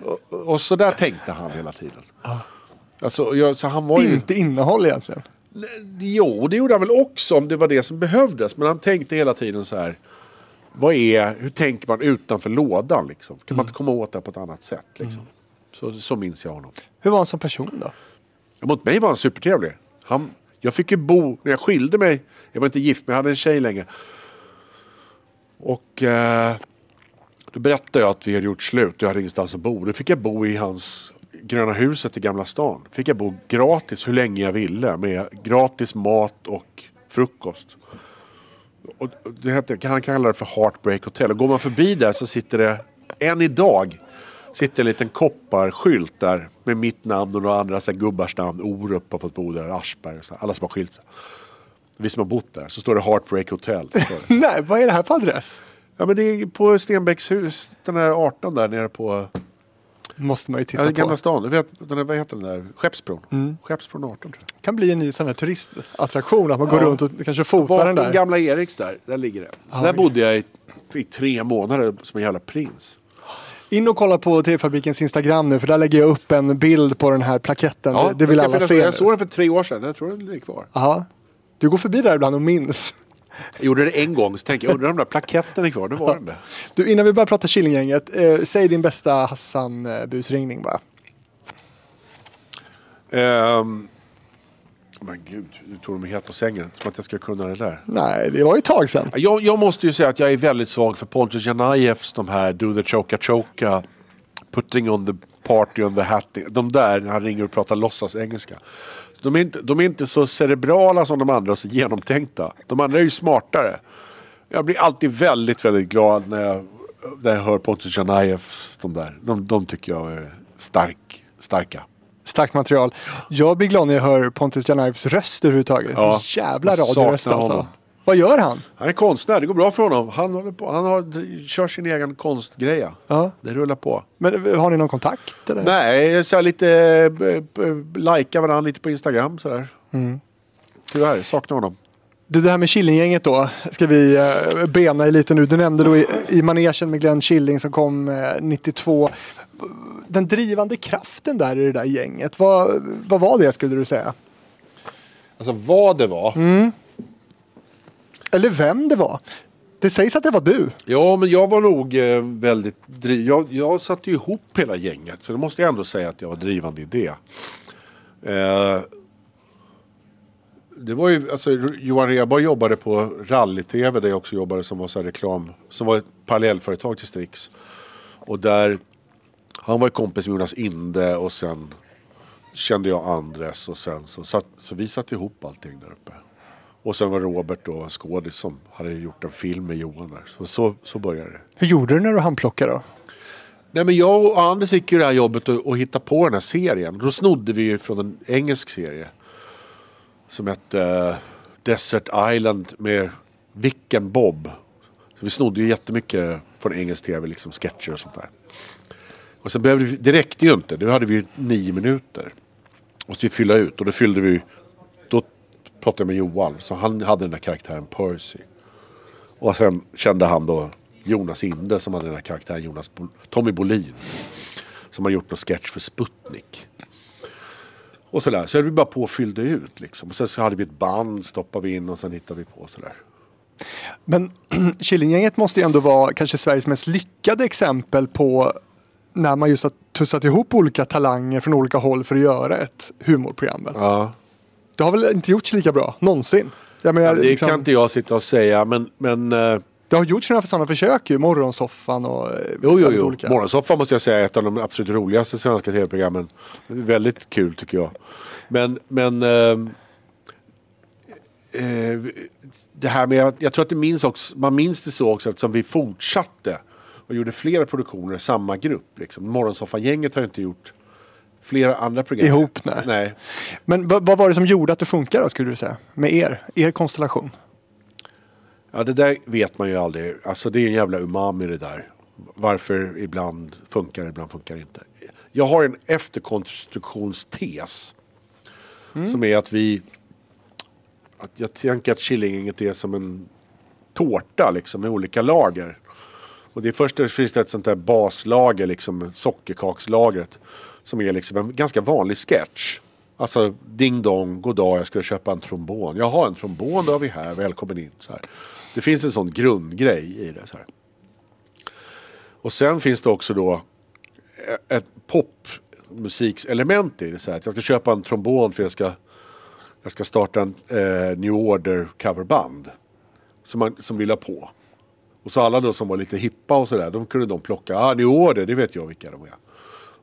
[SPEAKER 2] Och, och så där tänkte han hela tiden. Alltså, jag, så han var ju...
[SPEAKER 1] Inte innehåll egentligen.
[SPEAKER 2] Jo, det gjorde han väl också om det var det som behövdes. Men han tänkte hela tiden så här. Vad är, hur tänker man utanför lådan liksom? Kan man inte komma åt det på ett annat sätt liksom? Så, så minns jag honom.
[SPEAKER 1] Hur var han som person då?
[SPEAKER 2] Mot mig var han supertrevlig. Han, jag fick ju bo, när jag skilde mig, jag var inte gift men jag hade en tjej länge. Och eh, då berättade jag att vi hade gjort slut och jag hade ingenstans att bo. Då fick jag bo i hans Gröna huset i Gamla stan. Fick jag bo gratis hur länge jag ville med gratis mat och frukost. Och det hette, han kallar det för Heartbreak Hotel. Och går man förbi där så sitter det, än idag, sitter en liten kopparskylt där med mitt namn och några andra så här, gubbars namn. Orup har fått bo där, Aschberg och så, här, alla som har skilt sig. Vi som har bott där. Så står det Heartbreak Hotel. Det.
[SPEAKER 1] Nej, vad är det här för adress?
[SPEAKER 2] ja men det är på Stenbecks hus, den där 18 där nere på
[SPEAKER 1] Måste man ju titta
[SPEAKER 2] ja,
[SPEAKER 1] på.
[SPEAKER 2] Gamla stan. Du vet, den där, vad heter den där? Skeppsbron. Skeppsbron 18 tror jag.
[SPEAKER 1] kan bli en ny sån här turistattraktion. Att man går
[SPEAKER 2] Ja.
[SPEAKER 1] runt och kanske fotar den där.
[SPEAKER 2] gamla Eriks där, där ligger det. Så där bodde jag i, i tre månader som en jävla prins.
[SPEAKER 1] In och kolla på TV-fabrikens Instagram nu för där lägger jag upp en bild på den här plaketten. det, det vill alla se.
[SPEAKER 2] Jag såg den för tre år sedan, jag tror den ligger kvar.
[SPEAKER 1] Jaha. Du går förbi där ibland och minns.
[SPEAKER 2] Jag gjorde det en gång, så tänkte jag, undrar om den där plaketten är kvar? Det var den där.
[SPEAKER 1] Du, innan vi börjar prata Killinggänget, eh, säg din bästa Hassan-busringning bara.
[SPEAKER 2] Ehm, men gud, du tog mig helt på sängen. Som att jag skulle kunna det där.
[SPEAKER 1] Nej, det var ju ett tag sedan.
[SPEAKER 2] Jag, jag måste ju säga att jag är väldigt svag för Pontus Janajevs de här Do the choka choka, Putting on the party on the hatting. De där, när han ringer och pratar låtsas engelska. De är, inte, de är inte så cerebrala som de andra och så genomtänkta. De andra är ju smartare. Jag blir alltid väldigt, väldigt glad när jag, när jag hör Pontus Janajevs de där. De, de tycker jag är stark, starka.
[SPEAKER 1] Starkt material. Jag blir glad när jag hör Pontus Janajevs röst överhuvudtaget.
[SPEAKER 2] Ja,
[SPEAKER 1] Jävla radioröst alltså.
[SPEAKER 2] honom.
[SPEAKER 1] Vad gör han?
[SPEAKER 2] Han är konstnär, det går bra för honom. Han, håller på, han har, kör sin egen konstgreja.
[SPEAKER 1] Ja.
[SPEAKER 2] Det rullar på.
[SPEAKER 1] Men eh, har ni någon kontakt? Eller?
[SPEAKER 2] Nej, så här lite, eh, eh, lajka varandra lite på Instagram sådär.
[SPEAKER 1] Mm.
[SPEAKER 2] Tyvärr, saknar honom.
[SPEAKER 1] Du, det här med Killinggänget då, ska vi bena i lite nu. Du nämnde då i, i manegen med Glenn Killing som kom eh, 92. Den drivande kraften där i det där gänget, vad, vad var det skulle du säga?
[SPEAKER 2] Alltså vad det var.
[SPEAKER 1] Mm. Eller vem det var? Det sägs att det var du.
[SPEAKER 2] Ja, men jag var nog eh, väldigt driv... Jag, jag satte ju ihop hela gänget. Så det måste jag ändå säga att jag var drivande i det. Eh, det var ju, alltså Johan Rheborg jobbade på Rally-TV där jag också jobbade som var så här reklam. Som var ett parallellföretag till Strix. Och där, han var ju kompis med Jonas Inde och sen kände jag Andres och sen så, satt, så vi satte ihop allting där uppe. Och sen var Robert då en skådis som hade gjort en film med Johan där. Så, så, så började det.
[SPEAKER 1] Hur gjorde du när du handplockade då?
[SPEAKER 2] Nej men jag och Anders fick ju det här jobbet att, att hitta på den här serien. Då snodde vi ju från en engelsk serie. Som hette eh, Desert Island med Vicken Bob. Så vi snodde ju jättemycket från engelsk tv, liksom sketcher och sånt där. Och sen behövde vi, det räckte ju inte, då hade vi nio minuter. Och så vi fylla ut och då fyllde vi, pratade jag med Johan. Så han hade den där karaktären Percy. Och sen kände han då Jonas Inde som hade den här karaktären Jonas Bo- Tommy Bolin. Som har gjort någon sketch för Sputnik. Och sådär. Så höll vi bara på och fyllde ut liksom. Och sen så hade vi ett band, stoppade vi in och sen hittade vi på sådär.
[SPEAKER 1] Men Killinggänget måste ju ändå vara kanske Sveriges mest lyckade exempel på när man just har tussat ihop olika talanger från olika håll för att göra ett humorprogram.
[SPEAKER 2] Ja.
[SPEAKER 1] Det har väl inte gjorts lika bra, någonsin? Jag menar,
[SPEAKER 2] Det
[SPEAKER 1] liksom,
[SPEAKER 2] kan inte jag sitta och säga, men... men eh,
[SPEAKER 1] det har gjorts några sådana försök ju, Morgonsoffan och eh,
[SPEAKER 2] Jo, jo, jo.
[SPEAKER 1] olika.
[SPEAKER 2] Morgonsoffan måste jag säga är ett av de absolut roligaste svenska tv-programmen. Väldigt kul tycker jag. Men, men ehm, eh, det här med, jag tror att det minns också, man minns det så också eftersom vi fortsatte och gjorde flera produktioner i samma grupp. Liksom. Morgonsoffan-gänget har inte gjort flera andra program.
[SPEAKER 1] Ihop, nej.
[SPEAKER 2] nej.
[SPEAKER 1] Men vad, var det som gjorde att det funkar då, skulle du säga? Med er, er konstellation?
[SPEAKER 2] Ja, det där vet man ju aldrig. Alltså det är en jävla umami det där. Varför ibland funkar det, ibland funkar det inte. Jag har en efterkonstruktionstes. Som är att vi... Att jag tänker att Killinggänget är som en tårta liksom med olika lager. Och det är först det finns ett sånt där baslager, liksom sockerkakslagret. Som är liksom en ganska vanlig sketch. Alltså ding dong, god dag, jag ska köpa en trombon. Jag har en trombon, då har vi här, välkommen in. Så här. Det finns en sån grundgrej i det. Så här. Och sen finns det också då eh, ett popmusikselement i det. Så här. Att jag ska köpa en trombon för jag ska, jag ska starta en eh, New Order coverband. Som, man, som vill ha på. Och så alla då som var lite hippa och sådär, de kunde de plocka. Ah, New Order, det vet jag vilka de är.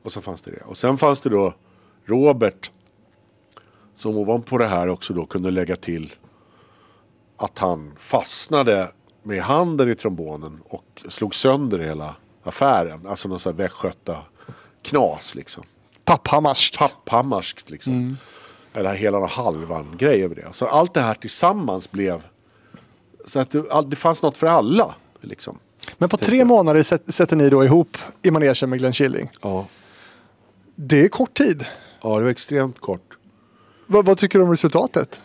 [SPEAKER 2] Och så fanns det det. Och sen fanns det då Robert. Som ovanpå det här också då kunde lägga till att han fastnade med handen i trombonen och slog sönder hela affären. Alltså någon sån här västgöta knas liksom.
[SPEAKER 1] Papphamarskt.
[SPEAKER 2] Papphamarskt liksom. Eller hela någon halvan grej över det. Så allt det här tillsammans blev så att det, det fanns något för alla. Liksom.
[SPEAKER 1] Men på tre månader sätt- sätter ni då ihop i manegen med Glenn Killing.
[SPEAKER 2] Ja.
[SPEAKER 1] Det är kort tid.
[SPEAKER 2] ja, det var extremt kort.
[SPEAKER 1] Vad, vad tycker du om resultatet?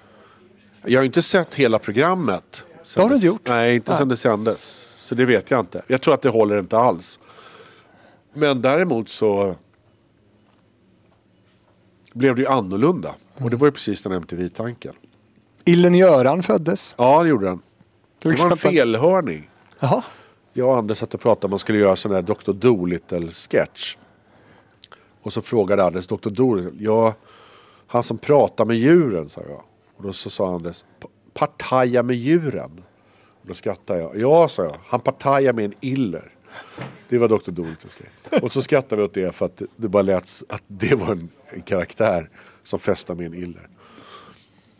[SPEAKER 2] Jag har ju inte sett hela programmet.
[SPEAKER 1] Det har du inte gjort?
[SPEAKER 2] Nej, inte
[SPEAKER 1] Nej.
[SPEAKER 2] sen det sändes. Så det vet jag inte. Jag tror att det håller inte alls. Men däremot så blev det ju annorlunda. Och det var ju precis den MTV-tanken.
[SPEAKER 1] Illen Göran föddes.
[SPEAKER 2] Ja, det gjorde den.
[SPEAKER 1] Till
[SPEAKER 2] Det var en felhörning.
[SPEAKER 1] Jaha.
[SPEAKER 2] Jag och Anders satt och pratade om att man skulle göra sån här Dr. Dolittle-sketch. Och så frågade Anders, doktor Dolittle, ja, han som pratar med djuren, sa jag. Och då så sa Anders, partaja med djuren. Och då skrattade jag. Ja, sa jag, han partajar med en iller. Det var doktor Dolittles grej. Och så skrattade vi åt det för att det bara lät att det var en, en karaktär som festar med en iller.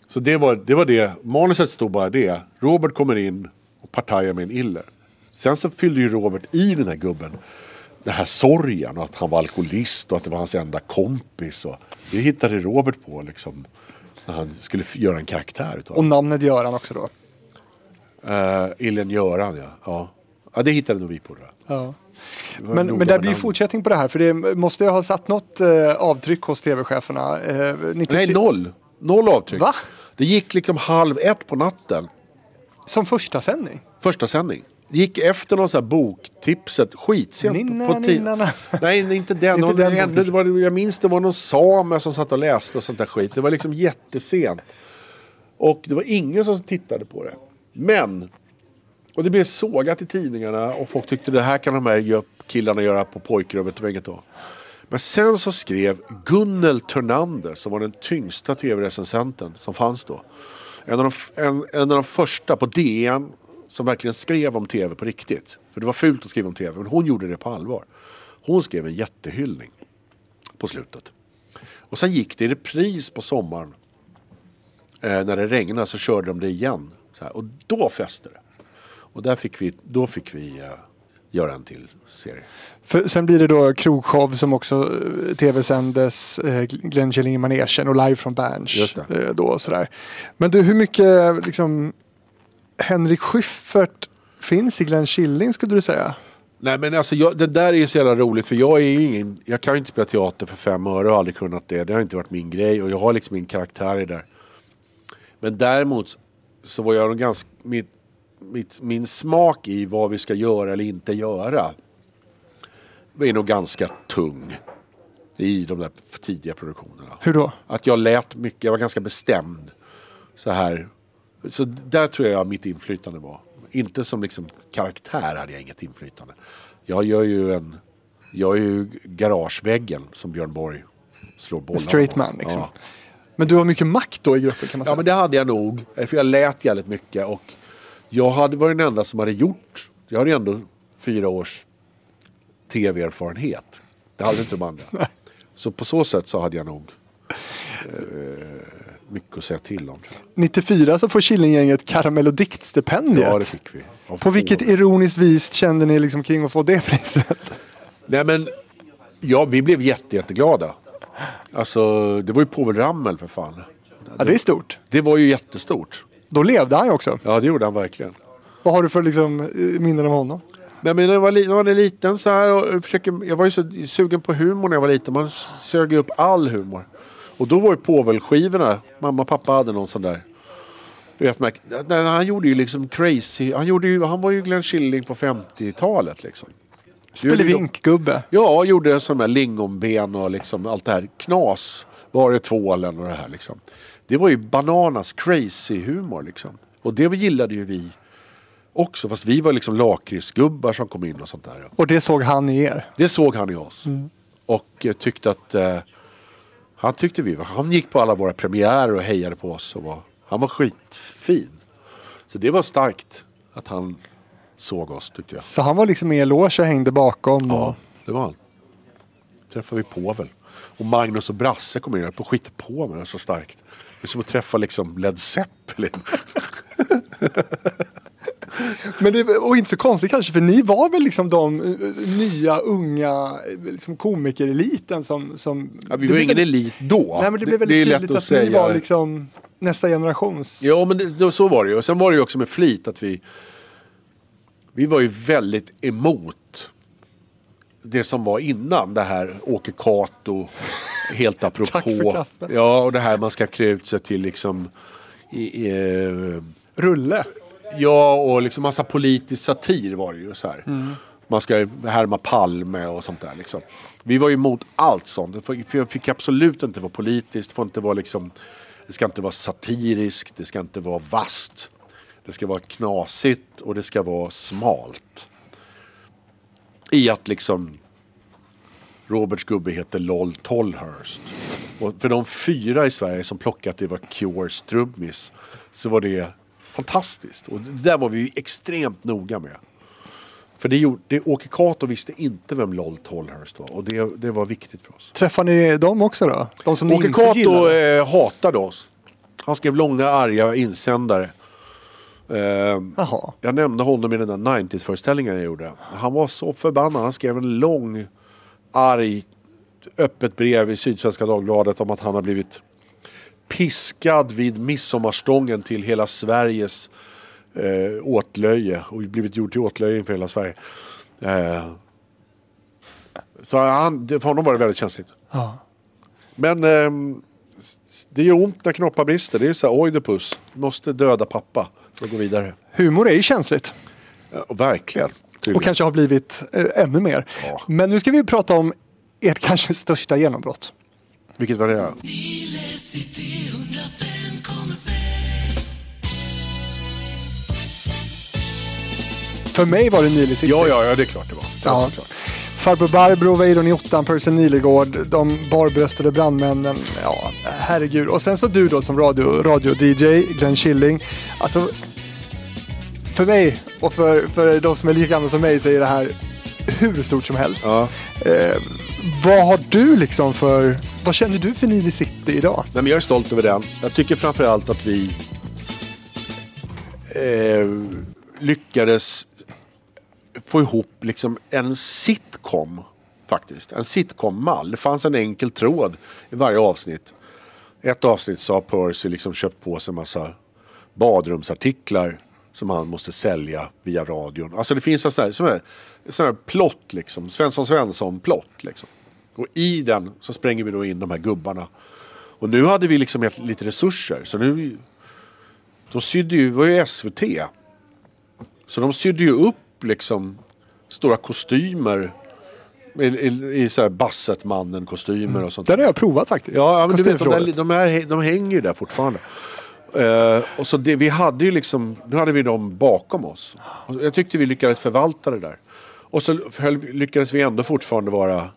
[SPEAKER 2] Så det var, det var det. Manuset stod bara det. Robert kommer in och partajar med en iller. Sen så fyllde ju Robert i den här gubben den här sorgen och att han var alkoholist och att det var hans enda kompis. Och det hittade Robert på liksom. När han skulle göra en karaktär utav
[SPEAKER 1] Och
[SPEAKER 2] det.
[SPEAKER 1] namnet Göran också då.
[SPEAKER 2] Uh, Illen Göran ja. ja. Ja det hittade nog vi på. Det.
[SPEAKER 1] Ja.
[SPEAKER 2] Det
[SPEAKER 1] Men, men
[SPEAKER 2] med
[SPEAKER 1] blir ju
[SPEAKER 2] namnet.
[SPEAKER 1] fortsättning på det här. För det måste ju ha satt något eh, avtryck hos tv-cheferna. Eh, 93
[SPEAKER 2] Nej noll. Noll avtryck.
[SPEAKER 1] Va?
[SPEAKER 2] Det gick liksom halv ett på natten.
[SPEAKER 1] Som första sändning.
[SPEAKER 2] Första sändning. Gick efter någon sån här boktipset. Skitsent.
[SPEAKER 1] Ninna,
[SPEAKER 2] på tid.
[SPEAKER 1] ninna, na.
[SPEAKER 2] Nej, inte den.
[SPEAKER 1] Inte
[SPEAKER 2] Någon,
[SPEAKER 1] den
[SPEAKER 2] ännu, det var, jag minns det var någon same som satt och läste och sånt där skit. Det var liksom jättesent. Och det var ingen som tittade på det. Men. Och det blev sågat i tidningarna och folk tyckte det här kan de här killarna göra på pojkrummet. Inget då. Men sen så skrev Gunnel Törnander som var den tyngsta tv-recensenten som fanns då. En av, de, en, en av de första på DN som verkligen skrev om tv på riktigt. För det var fult att skriva om tv, men hon gjorde det på allvar. Hon skrev en jättehyllning på slutet. Och sen gick det i repris på sommaren. Eh, när det regnade så körde de det igen. Och då fäste det. Och där fick vi, då fick vi eh, göra en till serie.
[SPEAKER 1] För, sen blir det då krogshow som också eh, tv-sändes. Eh, Glenn Killing i manegen och live från Berns.
[SPEAKER 2] Just det.
[SPEAKER 1] Eh, då, sådär. Men du, hur mycket liksom, Henrik Schyffert finns i Glenn Killing skulle du säga?
[SPEAKER 2] Nej men alltså jag, det där är ju så jävla roligt för jag är ju ingen, jag kan ju inte spela teater för fem öre och har aldrig kunnat det. Det har inte varit min grej och jag har liksom min karaktär i det där. Men däremot så var jag nog ganska, mitt, mitt, min smak i vad vi ska göra eller inte göra är nog ganska tung i de där tidiga produktionerna.
[SPEAKER 1] Hur då?
[SPEAKER 2] Att jag lät mycket, jag var ganska bestämd. Så här. Så där tror jag mitt inflytande var. Inte som liksom karaktär hade jag inget inflytande. Jag gör ju en... Jag är ju garageväggen som Björn Borg slår bollar
[SPEAKER 1] Straight man liksom.
[SPEAKER 2] Ja.
[SPEAKER 1] Men du har mycket makt då i gruppen kan man säga.
[SPEAKER 2] Ja men det hade jag nog. För jag lät jävligt mycket och jag hade varit den enda som hade gjort. Jag hade ju ändå fyra års tv-erfarenhet. Det hade inte de andra. Så på så sätt så hade jag nog eh, mycket att säga till om. tror jag.
[SPEAKER 1] 94 så får Killinggänget Karamell och diktstipendiet.
[SPEAKER 2] Ja det fick vi. Av
[SPEAKER 1] På vilket ironiskt vis kände ni liksom kring att få det priset?
[SPEAKER 2] Nej men, ja vi blev jätte, jätteglada. Alltså det var ju Povel Ramel för fan.
[SPEAKER 1] Ja, det är stort.
[SPEAKER 2] Det var ju jättestort.
[SPEAKER 1] Då levde han ju också.
[SPEAKER 2] Ja det gjorde han verkligen.
[SPEAKER 1] Vad har du för liksom, eh, minnen av honom?
[SPEAKER 2] Nej, men när jag var, när man är liten så här och försöker, jag var ju så sugen på humor när jag var liten. Man sög ju upp all humor. Och då var ju påvelskivorna, mamma och pappa hade någon sån där. Nej, han gjorde ju liksom crazy, han, gjorde ju, han var ju Glenn Killing på 50-talet liksom.
[SPEAKER 1] Spelevink-gubbe.
[SPEAKER 2] Ja, gjorde sån där lingonben och liksom allt det här knas. Var det tvålen och det här liksom. Det var ju bananas crazy humor liksom. Och det gillade ju vi också. Fast vi var liksom lakritsgubbar som kom in och sånt där.
[SPEAKER 1] Och det såg han i er.
[SPEAKER 2] Det såg han i oss. Och eh, tyckte att... Eh, han tyckte vi var... Han gick på alla våra premiärer och hejade på oss. Och var, han var skitfin. Så det var starkt att han såg oss tyckte jag.
[SPEAKER 1] Så han var liksom i er loge och hängde bakom. Och...
[SPEAKER 2] Ja, det var han. Träffade vi Povel. Och Magnus och Brasse kom in och skit på mig. Så starkt. Det är som att träffa liksom Led Zeppelin.
[SPEAKER 1] Men det, och inte så konstigt kanske, för ni var väl liksom de eh, nya unga eh, liksom komikereliten som... som
[SPEAKER 2] Ja, vi
[SPEAKER 1] det
[SPEAKER 2] var ingen
[SPEAKER 1] väldigt-
[SPEAKER 2] elit då.
[SPEAKER 1] Nej men det blev
[SPEAKER 2] det
[SPEAKER 1] väldigt
[SPEAKER 2] lätt
[SPEAKER 1] tydligt att,
[SPEAKER 2] säga.
[SPEAKER 1] ni var liksom nästa generations...
[SPEAKER 2] Ja, men det, det, så var det ju. Och sen var det ju också med flit att vi... Vi var ju väldigt emot det som var innan. Det här Åke Cato, helt apropå.
[SPEAKER 1] Tack för kaffe.
[SPEAKER 2] Ja, och det här man ska klä ut sig till liksom... I, i, eh,
[SPEAKER 1] Rulle
[SPEAKER 2] ja, och liksom massa politisk satir var det ju så här.
[SPEAKER 1] Mm.
[SPEAKER 2] Man ska härma Palme och sånt där liksom. Vi var ju emot allt sånt. Det fick absolut inte vara politiskt. Det får inte vara liksom... Det ska inte vara satiriskt, det ska inte vara vast. Det ska vara knasigt och det ska vara smalt. I att liksom Roberts gubbe heter LOL Tollhurst. Och för de fyra i Sverige som plockade att det var Cures trummis så var det fantastiskt. Och det där var vi ju extremt noga med. För det gjorde, det, Åke Cato visste inte vem LOL Tollhurst var och det, det var viktigt för oss.
[SPEAKER 1] Träffade ni dem också då? De som
[SPEAKER 2] Åke Cato eh, hatade oss. Han skrev långa arga insändare. Eh, jag nämnde honom i den där 90s-föreställningen jag gjorde. Han var så förbannad. Han skrev en lång, arg, öppet brev i Sydsvenska Dagbladet om att han har blivit piskad vid midsommarstången till hela Sveriges eh, åtlöje. Och blivit gjord till åtlöje inför hela Sverige. Eh, så han, för honom var det väldigt känsligt.
[SPEAKER 1] Ja.
[SPEAKER 2] Men s- det gör ont när knoppar brister. Det är så här, Oidipus. Måste döda pappa för att gå vidare.
[SPEAKER 1] Humor är ju känsligt.
[SPEAKER 2] Ja, verkligen. tydligen.
[SPEAKER 1] Och kanske har blivit eh, ännu mer.
[SPEAKER 2] Ja.
[SPEAKER 1] Men nu ska vi prata om ert kanske största genombrott.
[SPEAKER 2] Vilket var det?
[SPEAKER 1] För mig var det Nile City.
[SPEAKER 2] Ja, ja, ja, det är klart det var. Det var
[SPEAKER 1] Ja.
[SPEAKER 2] såklart.
[SPEAKER 1] Farbror Barbro, Weiron i ottan, Percy Nilegård, de barbröstade brandmännen. Ja, herregud. Och sen så du då som radio, radio-DJ, Glenn Killing. Alltså, för mig och för, för de som är lika gamla som mig så är det här hur stort som helst.
[SPEAKER 2] Ja.
[SPEAKER 1] Eh, vad har du liksom för, vad känner du för Nile City idag?
[SPEAKER 2] Nej, men jag är stolt över den. Jag tycker framförallt att vi eh, lyckades få ihop liksom en sitcom. Faktiskt. En sitcom-mall. Det fanns en enkel tråd i varje avsnitt. Ett avsnitt så har Percy liksom köpt på sig en massa badrumsartiklar som han måste sälja via radion. Alltså det finns en sån här, sån här, sån här plott liksom. Svensson Svensson-plott liksom. Och i den så spränger vi då in de här gubbarna. Och nu hade vi liksom ett- lite resurser. Så nu... De sydde ju, det var ju SVT. Så de sydde ju upp liksom stora kostymer. I, i, i så här Bassetmannen-kostymer och sånt.
[SPEAKER 1] Den har jag provat faktiskt.
[SPEAKER 2] Ja, ja men du vet, de, där, de, här, de hänger ju där fortfarande. Eh, och så det, vi hade ju liksom, nu hade vi dem bakom oss. Och jag tyckte vi lyckades förvalta det där. Och så höll, lyckades vi ändå fortfarande vara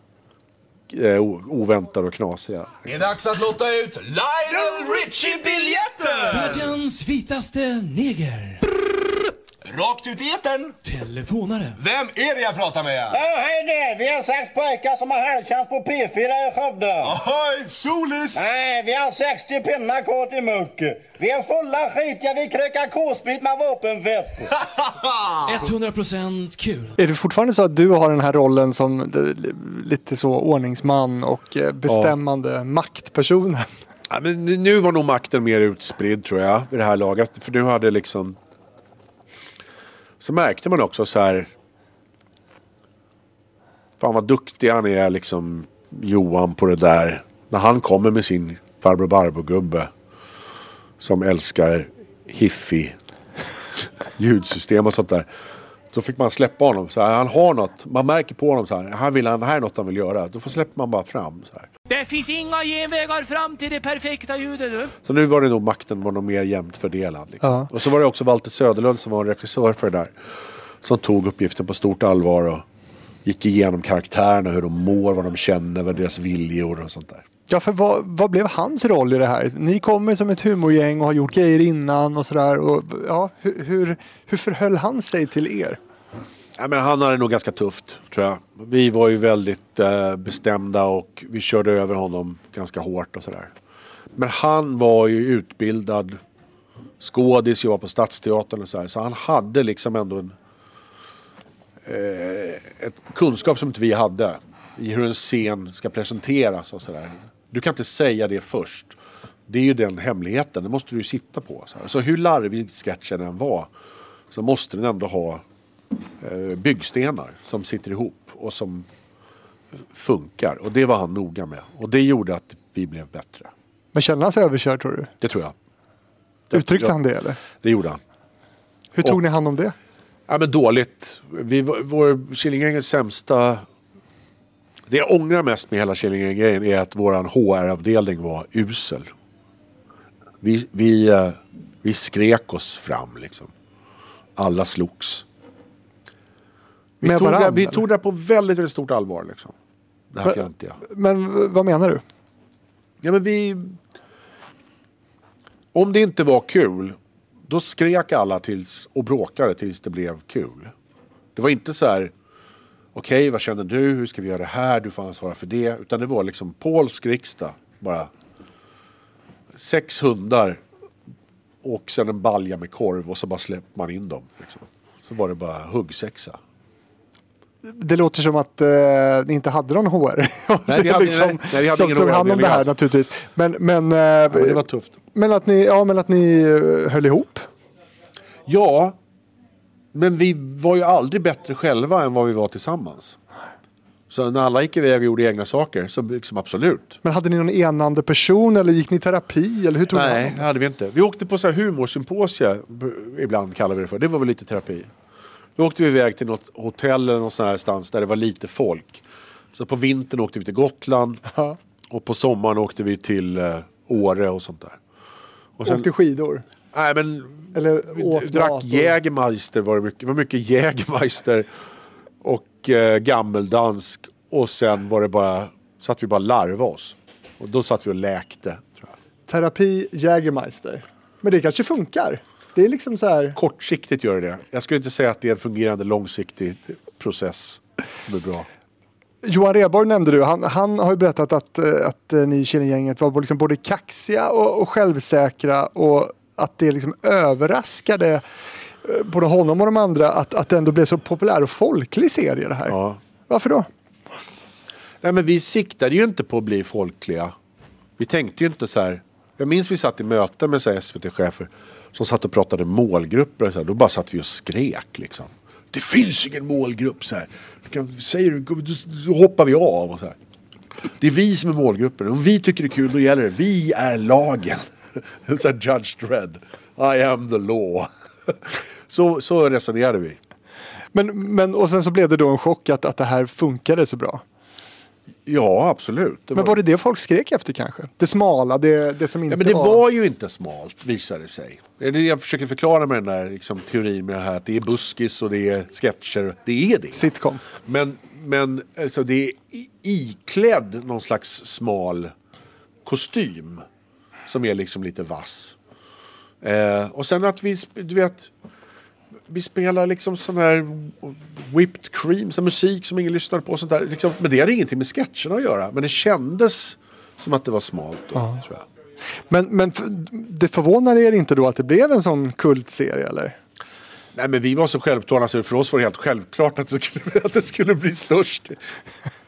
[SPEAKER 2] eh, oväntade och knasiga.
[SPEAKER 4] Det är dags att lotta ut Lionel Richie-biljetter!
[SPEAKER 5] Världens vitaste neger.
[SPEAKER 4] Rakt ut i etern.
[SPEAKER 5] Telefonare.
[SPEAKER 4] Vem är det jag pratar med?
[SPEAKER 6] Ja, hej där! Vi har sex pojkar som har helgtjänst på P4 i Skövde.
[SPEAKER 4] Ahoy, Solis!
[SPEAKER 6] Nej, vi har 60 pinnar kvar till muck. Vi är fulla skitiga, vi krökar k-sprit med vapenfett.
[SPEAKER 5] 100% kul.
[SPEAKER 1] Är det fortfarande så att du har den här rollen som eh, lite så ordningsman och eh, bestämmande maktpersonen?
[SPEAKER 2] Ja, men nu- nu var nog makten mer utspridd tror jag vid det här laget. För nu hade liksom... Så märkte man också så här... Fan vad duktig han är liksom Johan på det där. När han kommer med sin farbror Barbro-gubbe. Som älskar hiffi, ljudsystem och sånt där. Så fick man släppa honom. Så här, han har något. Man märker på honom så här. här vill, han, här är något han vill göra. Då får släpper man bara fram. Så här.
[SPEAKER 5] Det finns inga genvägar fram till det perfekta ljudet du.
[SPEAKER 2] Så nu var det nog makten var nog mer jämnt fördelad. Liksom.
[SPEAKER 1] Ja.
[SPEAKER 2] Och så var det också Walter Söderlund som var regissör för det där. Som tog uppgiften på stort allvar och gick igenom karaktärerna, hur de mår, vad de känner, vad deras viljor och sånt där.
[SPEAKER 1] Ja, för vad, vad blev hans roll i det här? Ni kommer som ett humorgäng och har gjort grejer innan och sådär. Ja, hur, hur, hur förhöll han sig till er?
[SPEAKER 2] Ja, men han hade det nog ganska tufft, tror jag. Vi var ju väldigt eh, bestämda och vi körde över honom ganska hårt och sådär. Men han var ju utbildad skådis, jobbade på Stadsteatern och sådär. Så han hade liksom ändå en eh, ett kunskap som inte vi hade. I hur en scen ska presenteras och sådär. Du kan inte säga det först. Det är ju den hemligheten, det måste du ju sitta på. Så, här. så hur larvig sketchen än var så måste den ändå ha byggstenar som sitter ihop och som funkar. Och det var han noga med. Och det gjorde att vi blev bättre.
[SPEAKER 1] Men kände han sig överkörd tror du?
[SPEAKER 2] Det tror jag.
[SPEAKER 1] Uttryckte
[SPEAKER 2] ja.
[SPEAKER 1] han det eller?
[SPEAKER 2] Det gjorde han.
[SPEAKER 1] Hur tog
[SPEAKER 2] Och-
[SPEAKER 1] ni hand om det?
[SPEAKER 2] Ja men dåligt. Vi, vår Killinggängens sämsta... Det jag ångrar mest med hela Killinggängen-grejen är att våran HR-avdelning var usel. Vi, vi, eh, vi skrek oss fram liksom. Alla slogs. Vi,
[SPEAKER 1] Med
[SPEAKER 2] tog, det,
[SPEAKER 1] varann,
[SPEAKER 2] vi tog det på väldigt, väldigt stort allvar liksom. Det här
[SPEAKER 1] Men-
[SPEAKER 2] fjantiga.
[SPEAKER 1] Men v- vad menar du?
[SPEAKER 2] Ja men vi... Om det inte var kul, då skrek alla tills, och bråkade tills det blev kul. Det var inte så här, okej vad känner du, hur ska vi göra det här, du får ansvara för det. Utan det var liksom polsk riksdag, bara. Sex hundar och sen en balja med korv och så bara släppte man in dem. Liksom. Så var det bara huggsexa.
[SPEAKER 1] Det låter som att eh, ni inte hade någon HR.
[SPEAKER 2] Nej, vi hade- nej, nej, vi hade
[SPEAKER 1] som
[SPEAKER 2] ingen
[SPEAKER 1] tog hand om det här
[SPEAKER 2] alls.
[SPEAKER 1] naturligtvis. Men, men, eh,
[SPEAKER 2] Ja, men det var tufft.
[SPEAKER 1] men, att ni, ja, men att ni eh, höll ihop.
[SPEAKER 2] Ja, men vi var ju aldrig bättre själva än vad vi var tillsammans. Så när alla gick iväg och gjorde egna saker, så liksom absolut.
[SPEAKER 1] Men hade ni någon enande person eller gick ni i terapi? Eller hur tog
[SPEAKER 2] Nej, det hade vi inte. Vi åkte på så här humorsymposia, b- ibland kallar vi det för. Det var väl lite terapi. Då åkte vi iväg till något hotell eller någon sån här stans där det var lite folk. Så på vintern åkte vi till Gotland
[SPEAKER 1] Ja.
[SPEAKER 2] och på sommaren åkte vi till eh, Åre och sånt där. Och
[SPEAKER 1] Åkte skidor?
[SPEAKER 2] Nej men
[SPEAKER 1] Eller åt
[SPEAKER 2] drack
[SPEAKER 1] mat och-
[SPEAKER 2] Jägermeister var det mycket. Det var mycket Jägermeister och eh, gammeldansk. Och sen var det bara, satt vi bara larva oss. Och då satt vi och läkte.
[SPEAKER 1] Terapi, Jägermeister. Men det kanske funkar? Det är liksom så här...
[SPEAKER 2] Kortsiktigt gör det det. Jag skulle inte säga att det är en fungerande långsiktig process som är bra.
[SPEAKER 1] Johan Rheborg nämnde du. Han, han har ju berättat att, eh, att eh, ni i Killinggänget var liksom både kaxiga och, och självsäkra och att det liksom överraskade eh, både honom och de andra att, att det ändå blev så populär och folklig serie det här.
[SPEAKER 2] Ja.
[SPEAKER 1] Varför då?
[SPEAKER 2] Nej men vi siktade ju inte på att bli folkliga. Vi tänkte ju inte så här. Jag minns vi satt i möten med SVT-chefer som satt och pratade målgrupper. Och så här. Då bara satt vi och skrek liksom. Det finns ingen målgrupp så här. Du kan, säger du, då, då hoppar vi av och så här. Det är vi som är målgruppen. Om vi tycker det är kul då gäller det. Vi är lagen. så här Judge Dredd. I am the law. så, så resonerade vi.
[SPEAKER 1] Men, men, och sen så blev det då en chock att, att det här funkade så bra.
[SPEAKER 2] Ja, absolut. Det
[SPEAKER 1] Men var det det folk skrek efter kanske? Det smala, det, det som inte
[SPEAKER 2] Ja, men det var ju inte smalt visade det sig. Jag försöker förklara med den där liksom, teorin med det här att det är buskis och det är sketcher. Det är det.
[SPEAKER 1] Sitcom.
[SPEAKER 2] Men, men alltså, det är iklädd någon slags smal kostym. Som är liksom lite vass. Eh, och sen att vi, du vet, vi spelar liksom sån här whipped cream, sån musik som ingen lyssnar på. Sånt där. Liksom, men det hade ingenting med sketcherna att göra. Men det kändes som att det var smalt då, tror jag.
[SPEAKER 1] Men, men det förvånar er inte då att det blev en sån kultserie eller?
[SPEAKER 2] Nej men vi var så självtalande så för oss var det helt självklart att det skulle, att det skulle bli störst.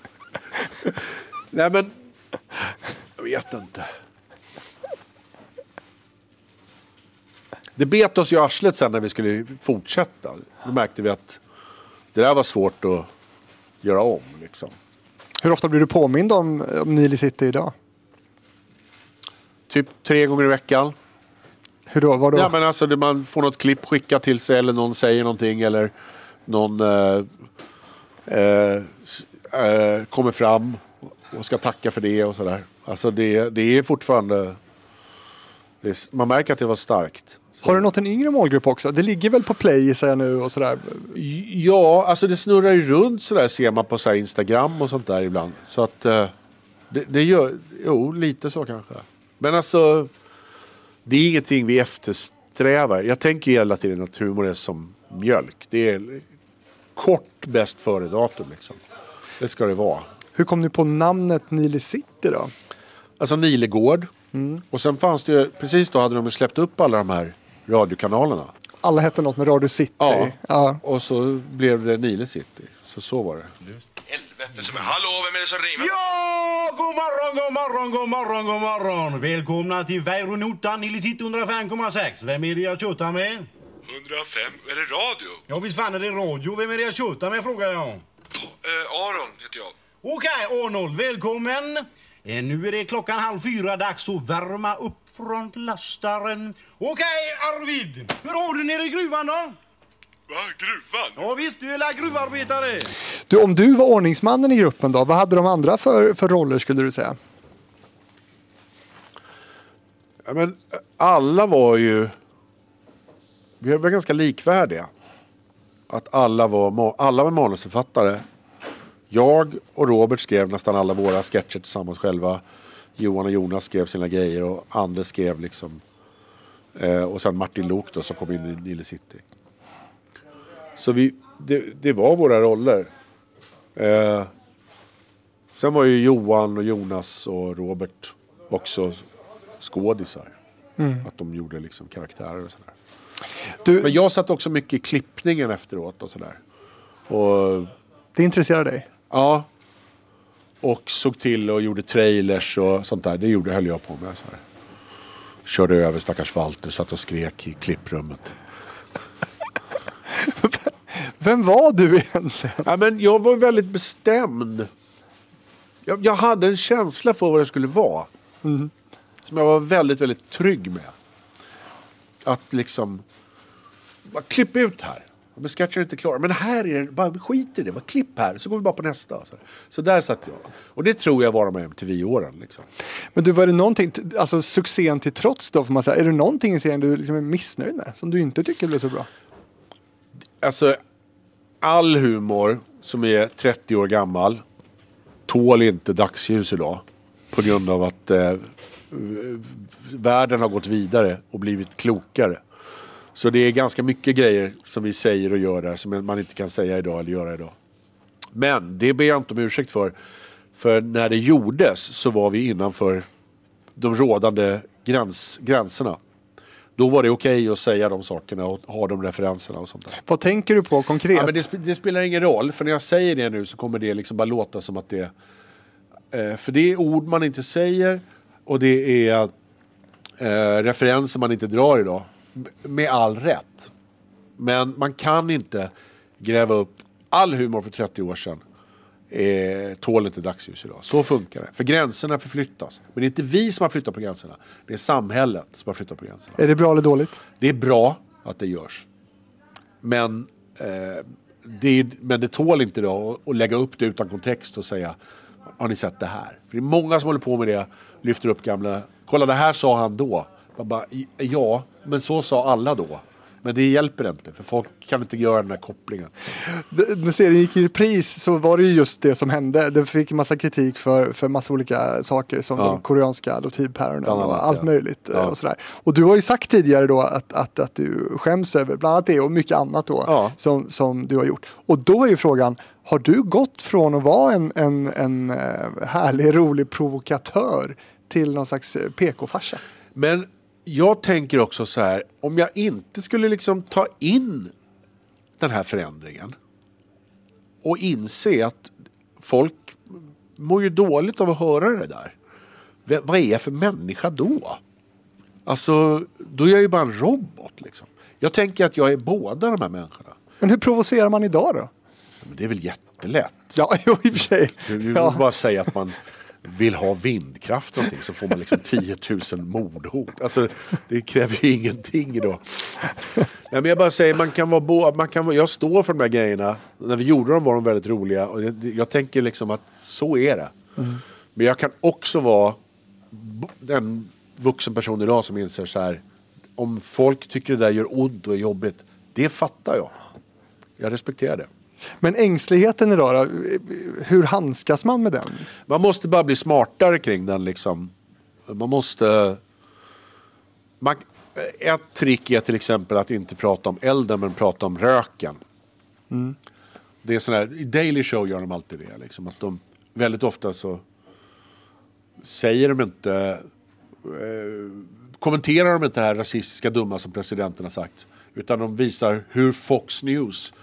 [SPEAKER 2] Nej men, jag vet inte. Det bet oss i arslet sen när vi skulle fortsätta. Då märkte vi att det där var svårt att göra om. Liksom.
[SPEAKER 1] Hur ofta blir du påmind om, om Nile City idag?
[SPEAKER 2] Typ tre gånger i veckan.
[SPEAKER 1] Hur då? Var då?
[SPEAKER 2] Ja, men alltså, man får något klipp skickat till sig eller någon säger någonting eller någon eh, eh, eh, kommer fram och ska tacka för det och sådär. Alltså det, det är fortfarande... Det är, man märker att det var starkt.
[SPEAKER 1] Har du nått en yngre målgrupp också? Det ligger väl på play säger jag nu och sådär.
[SPEAKER 2] Ja, alltså det snurrar ju runt sådär ser man på så Instagram och sånt där ibland. Så att eh, det, det gör, jo lite så kanske. Men alltså, det är ingenting vi eftersträvar. Jag tänker hela tiden att humor är som mjölk. Det är kort bäst före datum liksom. Det ska det vara.
[SPEAKER 1] Hur kom ni på namnet Nile City då?
[SPEAKER 2] Alltså Nilegård. Och sen fanns det ju, precis då hade de släppt upp alla de här radiokanalerna.
[SPEAKER 1] Alla hette något med Radio City.
[SPEAKER 2] Ja.
[SPEAKER 1] ja.
[SPEAKER 2] Och så blev det Nile City. Så så var det.
[SPEAKER 4] Helvete som är... Hallå, vem är det som ringer?
[SPEAKER 6] Ja, god morgon, god morgon, god morgon, god morgon. Välkomna till Väronota, Nile City 105,6. Vem är det jag tjötar med?
[SPEAKER 4] 105. Är det radio?
[SPEAKER 6] Ja, visst fan är det radio. Vem är det jag tjötar med, frågar jag.
[SPEAKER 4] Eh, Aron heter jag.
[SPEAKER 6] Okej, Arnold, välkommen. Eh, Nu är det klockan halv fyra, dags att värma upp frontlastaren. Okej, Arvid, hur har du nere i gruvan då?
[SPEAKER 4] Va? Gruvan?
[SPEAKER 6] Ja visst, du är la gruvarbetare.
[SPEAKER 1] Du, om du var ordningsmannen i gruppen då, vad hade de andra för, för roller skulle du säga?
[SPEAKER 2] Ja, men alla var ju... Vi var ganska likvärdiga. Att alla var, alla var manusförfattare. Jag och Robert skrev nästan alla våra sketcher tillsammans själva. Johan och Jonas skrev sina grejer och Anders skrev liksom... Eh, och sen Martin Lok då som kom in i Nile City. Så vi, det, det var våra roller. Eh, sen var ju Johan och Jonas och Robert också skådisar. Att de gjorde liksom karaktärer och sådär.
[SPEAKER 1] Du,
[SPEAKER 2] Men jag satt också mycket i klippningen efteråt och sådär. Och
[SPEAKER 1] det intresserar dig?
[SPEAKER 2] ja. Och såg till och gjorde trailers och sånt där. Det gjorde, höll jag på med. Så här. Körde över stackars Walter, satt och skrek i klipprummet.
[SPEAKER 1] Vem var du egentligen?
[SPEAKER 2] Ja, men jag var väldigt bestämd. Jag, jag hade en känsla för vad det skulle vara. Som jag var väldigt, väldigt trygg med. Att liksom... Klipp ut här. Men sketchen är inte klar. Men här är det, bara skit i det. Bara klipp här. Så går vi bara på nästa. Så, så där satt jag. Och det tror jag var de här MTV-åren. Liksom.
[SPEAKER 1] Men du, var det någonting, alltså succén till trots då får man säga, är det någonting i serien du liksom är missnöjd med? Som du inte tycker blev så bra?
[SPEAKER 2] Alltså, all humor som är 30 år gammal tål inte dagsljus idag. På grund av att eh, världen har gått vidare och blivit klokare. Så det är ganska mycket grejer som vi säger och gör där som man inte kan säga idag eller göra idag. Men det ber jag inte om ursäkt för. För när det gjordes så var vi innanför de rådande gräns, gränserna. Då var det okej att säga de sakerna och ha de referenserna och sånt där.
[SPEAKER 1] Vad tänker du på konkret?
[SPEAKER 2] Ja, men det, det spelar ingen roll, för när jag säger det nu så kommer det liksom bara låta som att det... Eh, för det är ord man inte säger och det är eh, referenser man inte drar idag. Med all rätt. Men man kan inte gräva upp all humor för 30 år sedan. Eh, tål inte dagsljus idag. Så funkar det. För gränserna förflyttas. Men det är inte vi som har flyttat på gränserna. Det är samhället som har flyttat på gränserna.
[SPEAKER 1] Är det bra eller dåligt?
[SPEAKER 2] Det är bra att det görs. Men, eh, det, är- men det tål inte då att lägga upp det utan kontext och säga har ni sett det här? För det är många som håller på med det, lyfter upp gamla, kolla det här sa han då. Man bara, ja, men så sa alla då. Men det hjälper inte, för folk kan inte göra den här kopplingen.
[SPEAKER 1] När serien gick i repris så var det ju just det som hände. Den fick massa kritik för, för massa olika saker som
[SPEAKER 2] Ja.
[SPEAKER 1] de koreanska adoptivpäronen och allt
[SPEAKER 2] ja.
[SPEAKER 1] möjligt. eh,
[SPEAKER 2] Ja.
[SPEAKER 1] Och, sådär. och du har ju sagt tidigare då att, att, att du skäms över bland annat det och mycket annat då som, som du har gjort. Och då är ju frågan, har du gått från att vara en, en, en eh, härlig, rolig provokatör till någon slags eh, PK-farsa?
[SPEAKER 2] Men jag tänker också så här, om jag inte skulle liksom ta in den här förändringen och inse att folk mår ju dåligt av att höra det där. V- vad är jag för människa då? Alltså, då är jag ju bara en robot liksom. Jag tänker att jag är båda de här människorna.
[SPEAKER 1] Men hur provocerar man idag då?
[SPEAKER 2] Men det är väl jättelätt.
[SPEAKER 1] Ja, jo, i och för sig.
[SPEAKER 2] Du vill
[SPEAKER 1] Ja.
[SPEAKER 2] bara säga att man vill ha vindkraft någonting så får man liksom 10 000 mordhot. Alltså det kräver ju ingenting då. Nej, men jag bara säger, man kan vara bo- man kan vara, jag står för de här grejerna. När vi gjorde dem var de väldigt roliga och jag, jag tänker liksom att så är det. Men jag kan också vara den vuxen person idag som inser så här. Om folk tycker det där gör ont och är jobbigt, det fattar jag. Jag respekterar det.
[SPEAKER 1] Men ängsligheten idag då? Hur handskas man med den?
[SPEAKER 2] Man måste bara bli smartare kring den liksom. Man måste... Man, ett trick är till exempel att inte prata om elden men prata om röken. Det är sån här, I Daily Show gör de alltid det. Liksom, att de, väldigt ofta så säger de inte... Eh, kommenterar de inte det här rasistiska dumma som presidenten har sagt. Utan de visar hur Fox News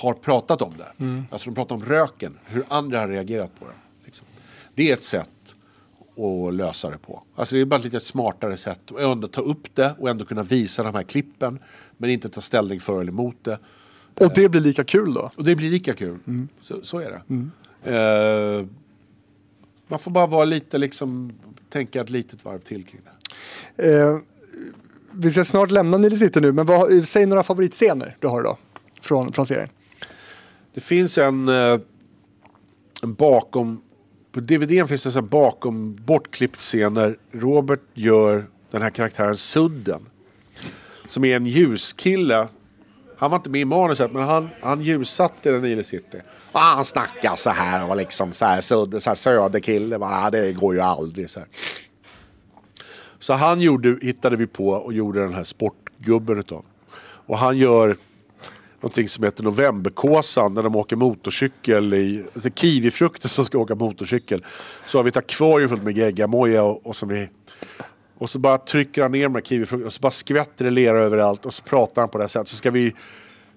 [SPEAKER 2] har pratat om det. Alltså de pratar om röken, hur andra har reagerat på det. Liksom. Det är ett sätt att lösa det på. Alltså det är bara ett lite smartare sätt att ändå ta upp det och ändå kunna visa de här klippen. Men inte ta ställning för eller emot det.
[SPEAKER 1] Och det blir lika kul då?
[SPEAKER 2] Och det blir lika kul. Så, så är det. Eh, man får bara vara lite liksom, tänka ett litet varv till kring det.
[SPEAKER 1] Eh, vi ska snart lämna Nile City nu, men vad, säg några favoritscener du har då från, från serien.
[SPEAKER 2] Det finns en, eh, en bakom... På DVDn finns det en sån här bakom bortklippt scen där Robert gör den här karaktären Sudden. Som är en ljuskille. Han var inte med i manuset men han, han ljussatte den i City. Och han snackar så här och liksom så här, sudden, så här söderkille. Bara, ah, det går ju aldrig. Så, här. så han gjorde, hittade vi på och gjorde den här sportgubben utav. Och han gör någonting som heter Novemberkåsan när de åker motorcykel i, alltså kiwifrukter som ska åka motorcykel. Så har vi ett akvarium fullt med geggamoja och, och, som vi, och så bara trycker han ner de här kiwifrukterna och så bara skvätter det lera överallt och så pratar han på det här sättet. Så ska vi,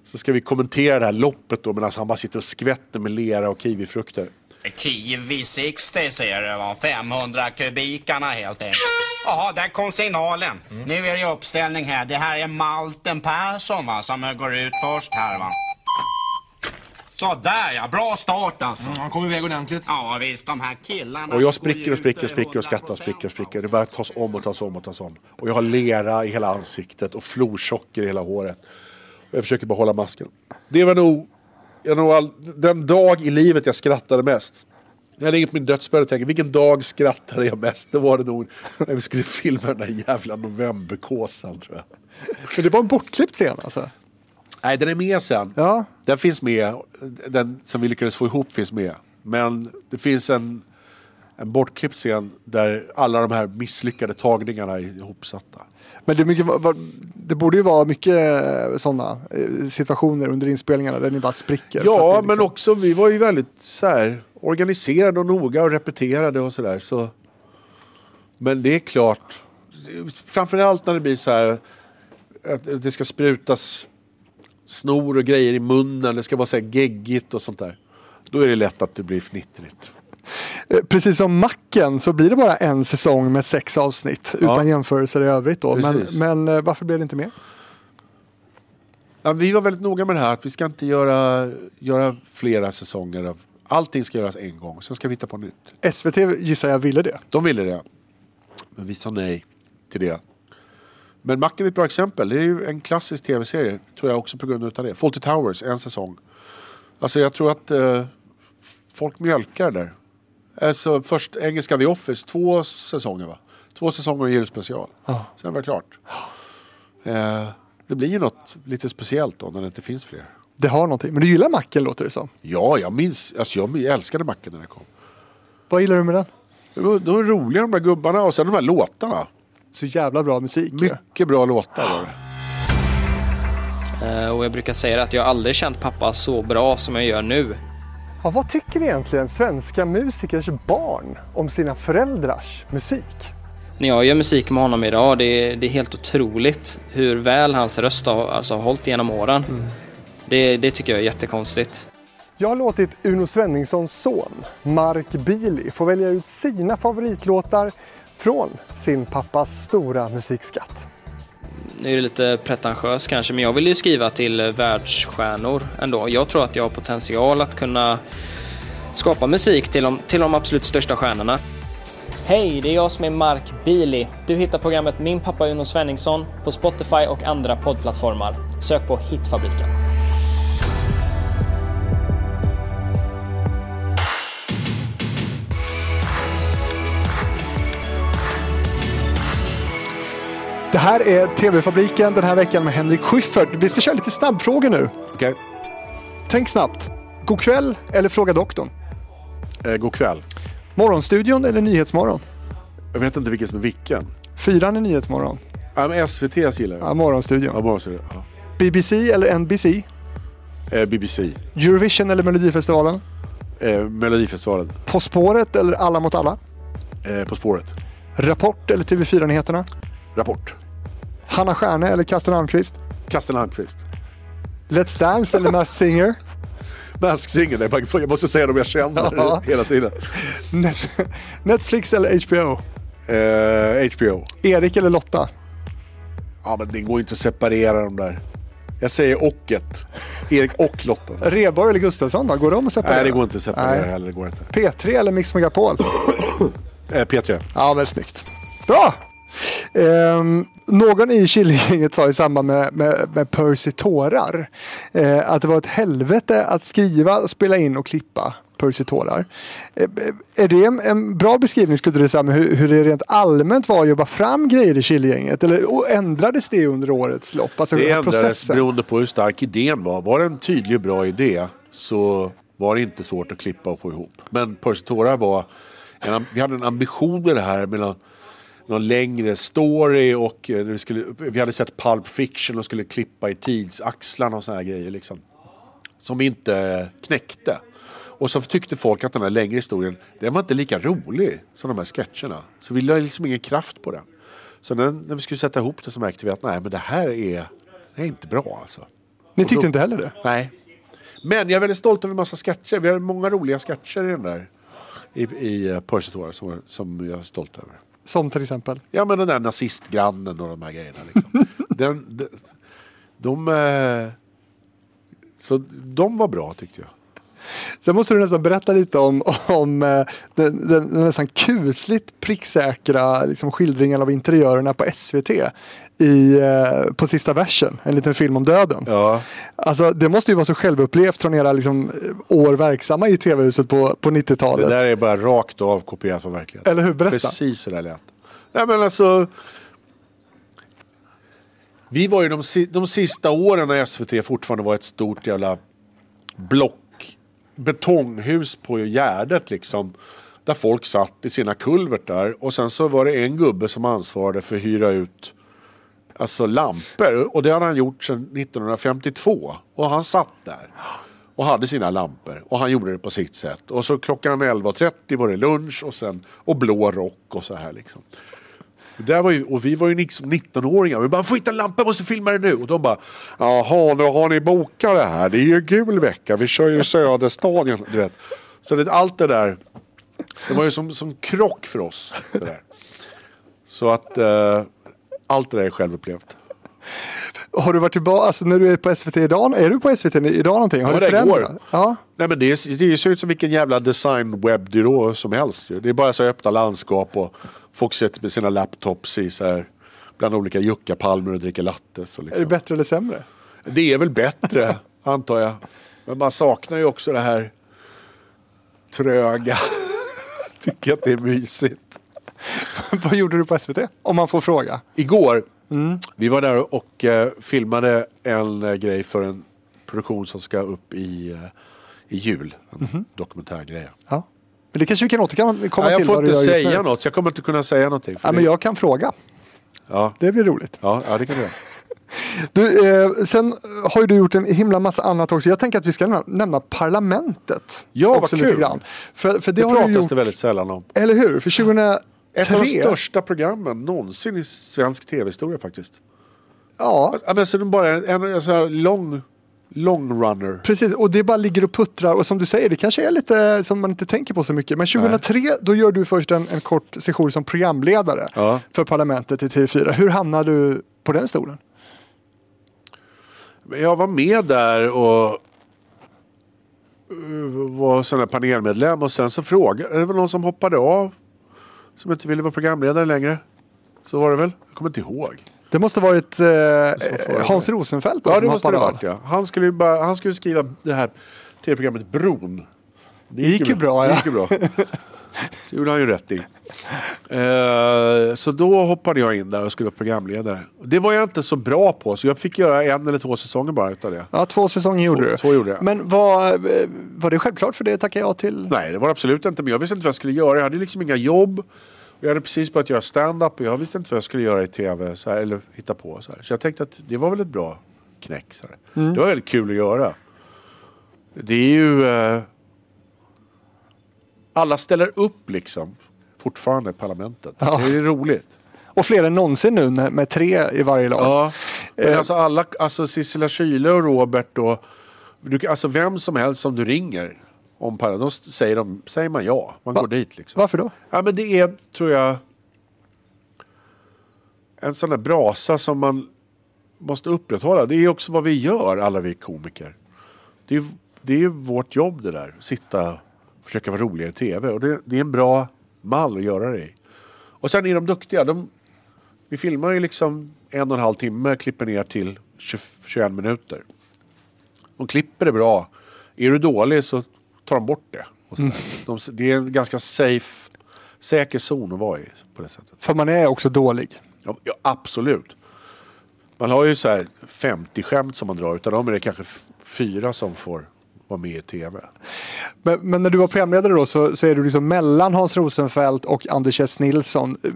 [SPEAKER 2] så ska vi kommentera det här loppet då medan han bara sitter och skvätter med lera och kiwifrukter.
[SPEAKER 7] Kiwi 60 ser du va, 500 kubikarna helt enkelt. Jaha, där kom signalen. Nu är det uppställning här. Det här är Malten Persson va, som går ut först här va. Så där ja, bra start alltså.
[SPEAKER 4] Han kom iväg ordentligt.
[SPEAKER 7] Ja visst, de här killarna.
[SPEAKER 2] Och jag spricker och spricker och spricker och skrattar och spricker och spricker. Det bara tas om och tas om och tas om. Och jag har lera i hela ansiktet och florsocker i hela håret. Och jag försöker bara hålla masken. Det var nog, jag nog all, den dag i livet jag skrattade mest. Jag inget på min dödsbädd och tänkte, vilken dag skrattade jag mest? Det var det nog när vi skulle filma den där jävla novemberkåsan tror jag.
[SPEAKER 1] Men det var en bortklippt scen alltså?
[SPEAKER 2] Nej, den är med sen.
[SPEAKER 1] Ja.
[SPEAKER 2] Den finns med. Den som vi lyckades få ihop finns med. Men det finns en, en bortklippt scen där alla de här misslyckade tagningarna är ihopsatta.
[SPEAKER 1] Men det, mycket, det borde ju vara mycket sådana situationer under inspelningarna där ni bara spricker.
[SPEAKER 2] Ja,
[SPEAKER 1] är
[SPEAKER 2] men
[SPEAKER 1] liksom-
[SPEAKER 2] också vi var ju väldigt så här, organiserade och noga och repeterade och sådär. Så. Men det är klart, framförallt när det blir så här att det ska sprutas snor och grejer i munnen, det ska vara så här geggigt och sånt där. Då är det lätt att det blir fnittrigt.
[SPEAKER 1] Eh, Precis som Macken så blir det bara en säsong med sex avsnitt
[SPEAKER 2] Ja.
[SPEAKER 1] utan jämförelser i övrigt. Då. Men,
[SPEAKER 2] Precis.
[SPEAKER 1] men eh, varför blev det inte mer?
[SPEAKER 2] Ja, vi var väldigt noga med det här att vi ska inte göra, göra flera säsonger. Av, allting ska göras en gång, sen ska vi hitta på nytt.
[SPEAKER 1] SVT gissar jag ville det.
[SPEAKER 2] De ville det. Men vi sa nej till det. Men Macken är ett bra exempel. Det är ju en klassisk tv-serie, tror jag också på grund av det. Fawlty Towers, en säsong. Alltså jag tror att eh, folk mjölkar det där. Alltså först engelska The Office, två säsonger va? Två säsonger och julspecial. Sen var det klart. Eh, det blir ju något lite speciellt då när det inte finns fler.
[SPEAKER 1] Det har någonting. Men du gillar macken låter det som.
[SPEAKER 2] Ja, jag minns, alltså jag älskade Macken när det kom.
[SPEAKER 1] Vad gillar du med den?
[SPEAKER 2] Var, det var roliga de där gubbarna och sen de här låtarna.
[SPEAKER 1] Så jävla bra musik.
[SPEAKER 2] Mycket bra låtar var det.
[SPEAKER 8] Eh, Och jag brukar säga att jag aldrig känt pappa så bra som jag gör nu.
[SPEAKER 1] Ja, vad tycker egentligen svenska musikers barn om sina föräldrars musik?
[SPEAKER 8] När jag gör musik med honom idag, det är, det är helt otroligt hur väl hans röst har alltså, hållit genom åren. Det, det tycker jag är jättekonstigt.
[SPEAKER 1] Jag har låtit Uno Svenningssons son, Mark Bili, få välja ut sina favoritlåtar från sin pappas stora musikskatt.
[SPEAKER 8] Nu är det lite pretentiöst kanske, men jag vill ju skriva till eh, världsstjärnor ändå. Jag tror att jag har potential att kunna skapa musik till de, till de absolut största stjärnorna. Hej, det är jag som är Mark Bili. Du hittar programmet Min pappa Uno Svenningsson på Spotify och andra poddplattformar. Sök på Hitfabriken.
[SPEAKER 1] Det här är TV-fabriken den här veckan med Henrik Schyffert. Vi ska köra lite snabbfrågor nu.
[SPEAKER 2] Okej,
[SPEAKER 1] Tänk snabbt. God kväll eller Fråga doktorn?
[SPEAKER 2] eh, god kväll.
[SPEAKER 1] Morgonstudion eller Nyhetsmorgon?
[SPEAKER 2] Jag vet inte vilken som är vilken.
[SPEAKER 1] Fyran är Nyhetsmorgon.
[SPEAKER 2] Ja, men SVT gillar jag.
[SPEAKER 1] Ja, Morgonstudion.
[SPEAKER 2] Ja, det. Ja.
[SPEAKER 1] BBC eller NBC?
[SPEAKER 2] Eh, BBC.
[SPEAKER 1] Eurovision eller Melodifestivalen?
[SPEAKER 2] Eh, Melodifestivalen.
[SPEAKER 1] På spåret eller Alla mot alla?
[SPEAKER 2] Eh, på spåret.
[SPEAKER 1] Rapport eller TV4-nyheterna?
[SPEAKER 2] Rapport.
[SPEAKER 1] Hanna Stjärne eller Karsten Almqvist?
[SPEAKER 2] Kasten Almqvist.
[SPEAKER 1] Let's Dance eller Masked Singer?
[SPEAKER 2] Mask Singer, bara- jag måste säga dem jag känner
[SPEAKER 1] Ja.
[SPEAKER 2] hela tiden.
[SPEAKER 1] Net Netflix eller HBO?
[SPEAKER 2] Eh, HBO.
[SPEAKER 1] Erik eller Lotta?
[SPEAKER 2] Ja men det går inte att separera dem där. Jag säger ocket. Erik och Lotta.
[SPEAKER 1] Reborg eller Gustafsson då? Går de att separera?
[SPEAKER 2] Nej det går inte att separera
[SPEAKER 1] Nej.
[SPEAKER 2] heller. Det går inte.
[SPEAKER 1] P3 eller Mix Megapol?
[SPEAKER 2] Eh, P3.
[SPEAKER 1] Ja, men snyggt. Bra! Ehm, någon i Killinggänget sa i samband med, med, med Percy tårar eh, att det var ett helvete att skriva, spela in och klippa Percy tårar. Eh, är det en, en bra beskrivning skulle du säga hur, hur det rent allmänt var att jobba fram grejer i Killinggänget? Eller och ändrades det under årets lopp? Alltså
[SPEAKER 2] Det ändrades
[SPEAKER 1] processen?
[SPEAKER 2] beroende på hur stark idén var. Var det en tydlig och bra idé så var det inte svårt att klippa och få ihop. Men Percy Tora var... En, vi hade en ambition med det här med någon, längre story och eh, vi, skulle, vi hade sett Pulp Fiction och skulle klippa i tidsaxlarna och såna här grejer. Liksom, som vi inte knäckte. Och så tyckte folk att den här längre historien, den var inte lika rolig som de här sketcherna. Så vi la liksom ingen kraft på den. Så när, när vi skulle sätta ihop det så märkte vi att nej men det här är, det är inte bra alltså.
[SPEAKER 1] Ni tyckte
[SPEAKER 2] då-
[SPEAKER 1] inte heller det?
[SPEAKER 2] Nej. Men jag är väldigt stolt över en massa sketcher. Vi har många roliga sketcher i den där. I, i uh, som, som jag är stolt över.
[SPEAKER 1] Som till exempel?
[SPEAKER 2] Ja men den där nazistgrannen och de här grejerna. Liksom. den, de, de, eh, så de var bra tyckte jag.
[SPEAKER 1] Sen måste du nästan berätta lite om, om eh, den, den, den nästan kusligt pricksäkra liksom, skildringen av interiörerna på SVT i, eh, på sista versen, en liten film om döden.
[SPEAKER 2] Ja.
[SPEAKER 1] Alltså, det måste ju vara så självupplevt från era liksom, år verksamma i tv-huset på, på
[SPEAKER 2] Det
[SPEAKER 1] 90-talet.
[SPEAKER 2] där är bara rakt av kopierat från verkligheten.
[SPEAKER 1] Eller hur? Berätta.
[SPEAKER 2] Precis så där lät Nej men alltså. Vi var ju de, de sista åren när SVT fortfarande var ett stort jävla block betonghus på Gärdet liksom. Där folk satt i sina kulvertar och sen så var det en gubbe som ansvarade för att hyra ut alltså lampor. Och det hade han gjort sedan 1952. Och han satt där och hade sina lampor. Och han gjorde det på sitt sätt. Och så klockan 11.30 var det lunch och, sen, och blå rock och så här liksom. Och, Där var ju, och vi var ju liksom 19-åringar. Vi bara, får hitta en lampa, jag måste filma det nu. Och de bara, jaha, nu har ni bokat det här. Det är ju gul vecka, vi kör ju Söderstadion. Du vet. Så det, allt det där, det var ju som, som krock för oss. Det där. Så att eh, allt det där är självupplevt.
[SPEAKER 1] Har du varit tillbaka, alltså, när du är på SVT idag, är du på SVT idag någonting? Har
[SPEAKER 2] Ja,
[SPEAKER 1] det förändrat? Ja.
[SPEAKER 2] Nej men det, är- det ser ut som vilken jävla design webbyrå som helst. Det är bara så öppna landskap och folk sitter med sina laptops i så här bland olika juckapalmer och dricker lattes. Och
[SPEAKER 1] Är det
[SPEAKER 2] liksom.
[SPEAKER 1] bättre eller sämre?
[SPEAKER 2] Det är väl bättre, antar jag. Men man saknar ju också det här tröga. tycker att det är mysigt.
[SPEAKER 1] Vad gjorde du på SVT? Om man får fråga.
[SPEAKER 2] Igår, vi var där och eh, filmade en eh, grej för en produktion som ska upp i, eh, i jul. En dokumentärgrej.
[SPEAKER 1] Ja. Men det kanske vi kan återkomma komma
[SPEAKER 2] Nej, jag
[SPEAKER 1] till
[SPEAKER 2] får
[SPEAKER 1] vad
[SPEAKER 2] inte säga något, jag kommer inte kunna säga någonting.
[SPEAKER 1] Ja,
[SPEAKER 2] det-
[SPEAKER 1] men jag kan fråga.
[SPEAKER 2] ja,
[SPEAKER 1] Det blir roligt.
[SPEAKER 2] ja, ja, det kan du göra.
[SPEAKER 1] Du, eh, sen har ju du gjort en himla massa annat också. Jag tänker att vi ska nämna, nämna Parlamentet.
[SPEAKER 2] Ja, vad
[SPEAKER 1] också
[SPEAKER 2] kul.
[SPEAKER 1] Lite grann. För, för det,
[SPEAKER 2] Det
[SPEAKER 1] har du
[SPEAKER 2] pratas
[SPEAKER 1] gjort,
[SPEAKER 2] det väldigt sällan om.
[SPEAKER 1] eller hur? För 2003.
[SPEAKER 2] Ett av de största programmen någonsin i svensk tv-historia faktiskt.
[SPEAKER 1] Ja,
[SPEAKER 2] men så det är bara en, en, en sån här lång, long runner.
[SPEAKER 1] precis. Och det bara ligger och puttrar. Och som du säger, det kanske är lite som man inte tänker på så mycket. Men 2003, då gör du först en, en kort session som programledare
[SPEAKER 2] Ja.
[SPEAKER 1] för Parlamentet i TV4. Hur hamnade du på den stolen?
[SPEAKER 2] Jag var med där och eh, var sån panelmedlem och sen så frågade, det var någon som hoppade av. Som inte ville vara programledare längre. Så var det väl? Jag kommer inte ihåg.
[SPEAKER 1] Det måste ha varit eh. Hans Rosenfeldt då,
[SPEAKER 2] Ja det måste det ha varit ja. Han skulle, bara, han skulle skriva det här tv-programmet Bron. Det
[SPEAKER 1] gick ju bra,
[SPEAKER 2] Det
[SPEAKER 1] ja.
[SPEAKER 2] gick ju bra. Så gjorde han ju rätt i. Eh, så då hoppade jag in där och skulle vara programledare. Det var jag inte så bra på så jag fick göra en eller två säsonger bara utav det.
[SPEAKER 1] Ja, två säsonger gjorde
[SPEAKER 2] Två-
[SPEAKER 1] du.
[SPEAKER 2] två gjorde jag.
[SPEAKER 1] Men var, eh, var det självklart för det tackar jag till?
[SPEAKER 2] Nej, det var det absolut inte. Men jag visste inte vad jag skulle göra. Jag hade liksom inga jobb. Jag hade precis börjat göra stand-up och jag visste inte vad jag skulle göra i tv. Så här, eller hitta på. Så, här. så jag tänkte att det var väl ett bra knäck. Så.
[SPEAKER 1] Mm.
[SPEAKER 2] Det var väldigt kul att göra. Det är ju... Eh, alla ställer upp liksom. Fortfarande i parlamentet.
[SPEAKER 1] Ja.
[SPEAKER 2] Det är roligt.
[SPEAKER 1] Och fler än någonsin nu med tre i varje lag.
[SPEAKER 2] Ja. Men
[SPEAKER 1] Eh.
[SPEAKER 2] alltså alla, alltså Sissela Kyle och Robert och du, alltså vem som helst som du ringer om parlamentet, då säger, de, säger man ja. Man
[SPEAKER 1] Va?
[SPEAKER 2] går dit liksom.
[SPEAKER 1] Varför då?
[SPEAKER 2] Ja men det är, tror jag, en sån där brasa som man måste upprätthålla. Det är också vad vi gör, alla vi komiker. Det är, det är vårt jobb det där. Sitta försöka vara roliga i tv. Och det, det är en bra mall att göra det i. Och sen är de duktiga. De, vi filmar ju liksom en och en halv timme, klipper ner till 20, 21 minuter. De klipper det bra. Är du dålig så tar de bort det. Så de, det är en ganska safe, säker zon att vara i på det sättet.
[SPEAKER 1] För man är också dålig.
[SPEAKER 2] Ja, ja, absolut. Man har ju så här 50 skämt som man drar. Utav dem är det kanske fyra som får vara med i tv.
[SPEAKER 1] Men, men när du var programledare då så, så är du liksom mellan Hans Rosenfeldt och Anders S. Nilsson. Eh,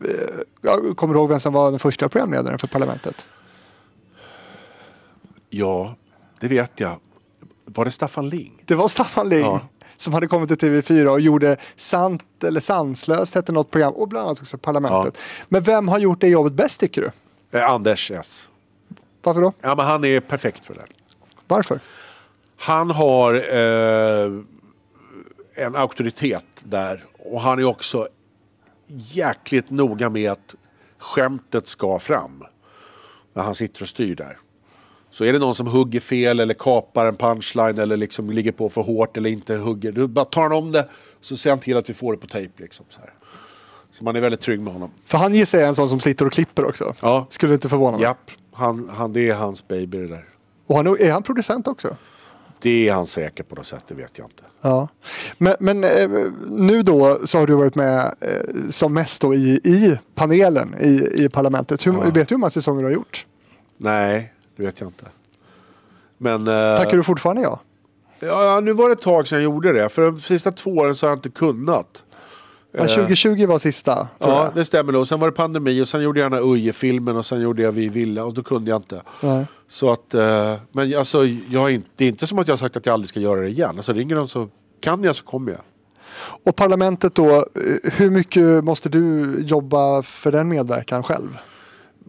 [SPEAKER 1] Jag kommer du ihåg vem som var den första programledaren för Parlamentet?
[SPEAKER 2] Ja, det vet jag. Var det Staffan Ling?
[SPEAKER 1] Det var Staffan Ling.
[SPEAKER 2] Ja.
[SPEAKER 1] Som hade kommit till TV4 och gjorde Sant eller Sanslöst hette något program och bland annat också Parlamentet. Men vem har gjort det jobbet bäst tycker du?
[SPEAKER 2] Eh, Anders S.
[SPEAKER 1] Varför då?
[SPEAKER 2] Ja, men han är perfekt för det.
[SPEAKER 1] Varför?
[SPEAKER 2] Han har eh, en auktoritet där. Och han är också jäkligt noga med att skämtet ska fram. När han sitter och styr där. Så är det någon som hugger fel eller kapar en punchline eller liksom ligger på för hårt eller inte hugger. Då bara tar han om det så ser han till att vi får det på tejp. Liksom, så, här. så man är väldigt trygg med honom.
[SPEAKER 1] För han gissar jag en sån som sitter och klipper också.
[SPEAKER 2] Ja.
[SPEAKER 1] Skulle inte förvåna mig.
[SPEAKER 2] Japp, han, han, det är hans baby det där.
[SPEAKER 1] Och han, är han producent också?
[SPEAKER 2] Det är han säkert på något sätt, det vet jag inte.
[SPEAKER 1] Ja. Men, men eh, nu då så har du varit med eh, som mest då i, i panelen i, i parlamentet. Hur, Vet du hur många säsonger du har gjort?
[SPEAKER 2] Nej, det vet jag inte. Men... eh,
[SPEAKER 1] Tackar du fortfarande ja?
[SPEAKER 2] Ja, nu var det ett tag sedan jag gjorde det. För de sista två åren så har jag inte kunnat.
[SPEAKER 1] Men 2020 var sista.
[SPEAKER 2] Ja,
[SPEAKER 1] jag.
[SPEAKER 2] det stämmer nog. Sen var det pandemi och sen gjorde jag den här Uje-filmen och sen gjorde jag Vi Villa och då kunde jag inte.
[SPEAKER 1] Nej.
[SPEAKER 2] Så att, eh, men alltså, jag är inte, det är inte som att jag har sagt att jag aldrig ska göra det igen. Alltså ringer de så kan jag så kommer jag.
[SPEAKER 1] Och parlamentet då, eh, hur mycket måste du jobba för den medverkan själv?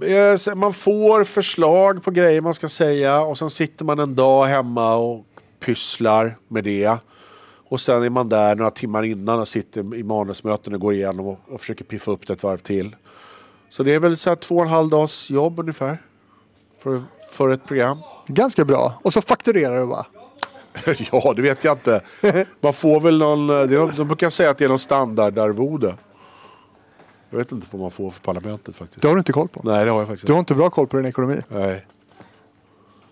[SPEAKER 2] Eh, Man får förslag på grejer man ska säga och sen sitter man en dag hemma och pysslar med det. Och sen är man där några timmar innan och sitter i manusmöten och går igenom och, och försöker piffa upp det ett varv till. Så det är väl så här två och en halv dags jobb ungefär. För, för ett program.
[SPEAKER 1] Ganska bra. Och så fakturerar du va?
[SPEAKER 2] ja, det vet jag inte. Man får väl någon, eh, någon- de brukar säga att det är någon standardarvode. Jag vet inte vad man får för parlamentet faktiskt.
[SPEAKER 1] Det har du inte koll på.
[SPEAKER 2] Nej, det har jag faktiskt
[SPEAKER 1] Du har
[SPEAKER 2] inte.
[SPEAKER 1] inte bra koll på din ekonomi.
[SPEAKER 2] Nej.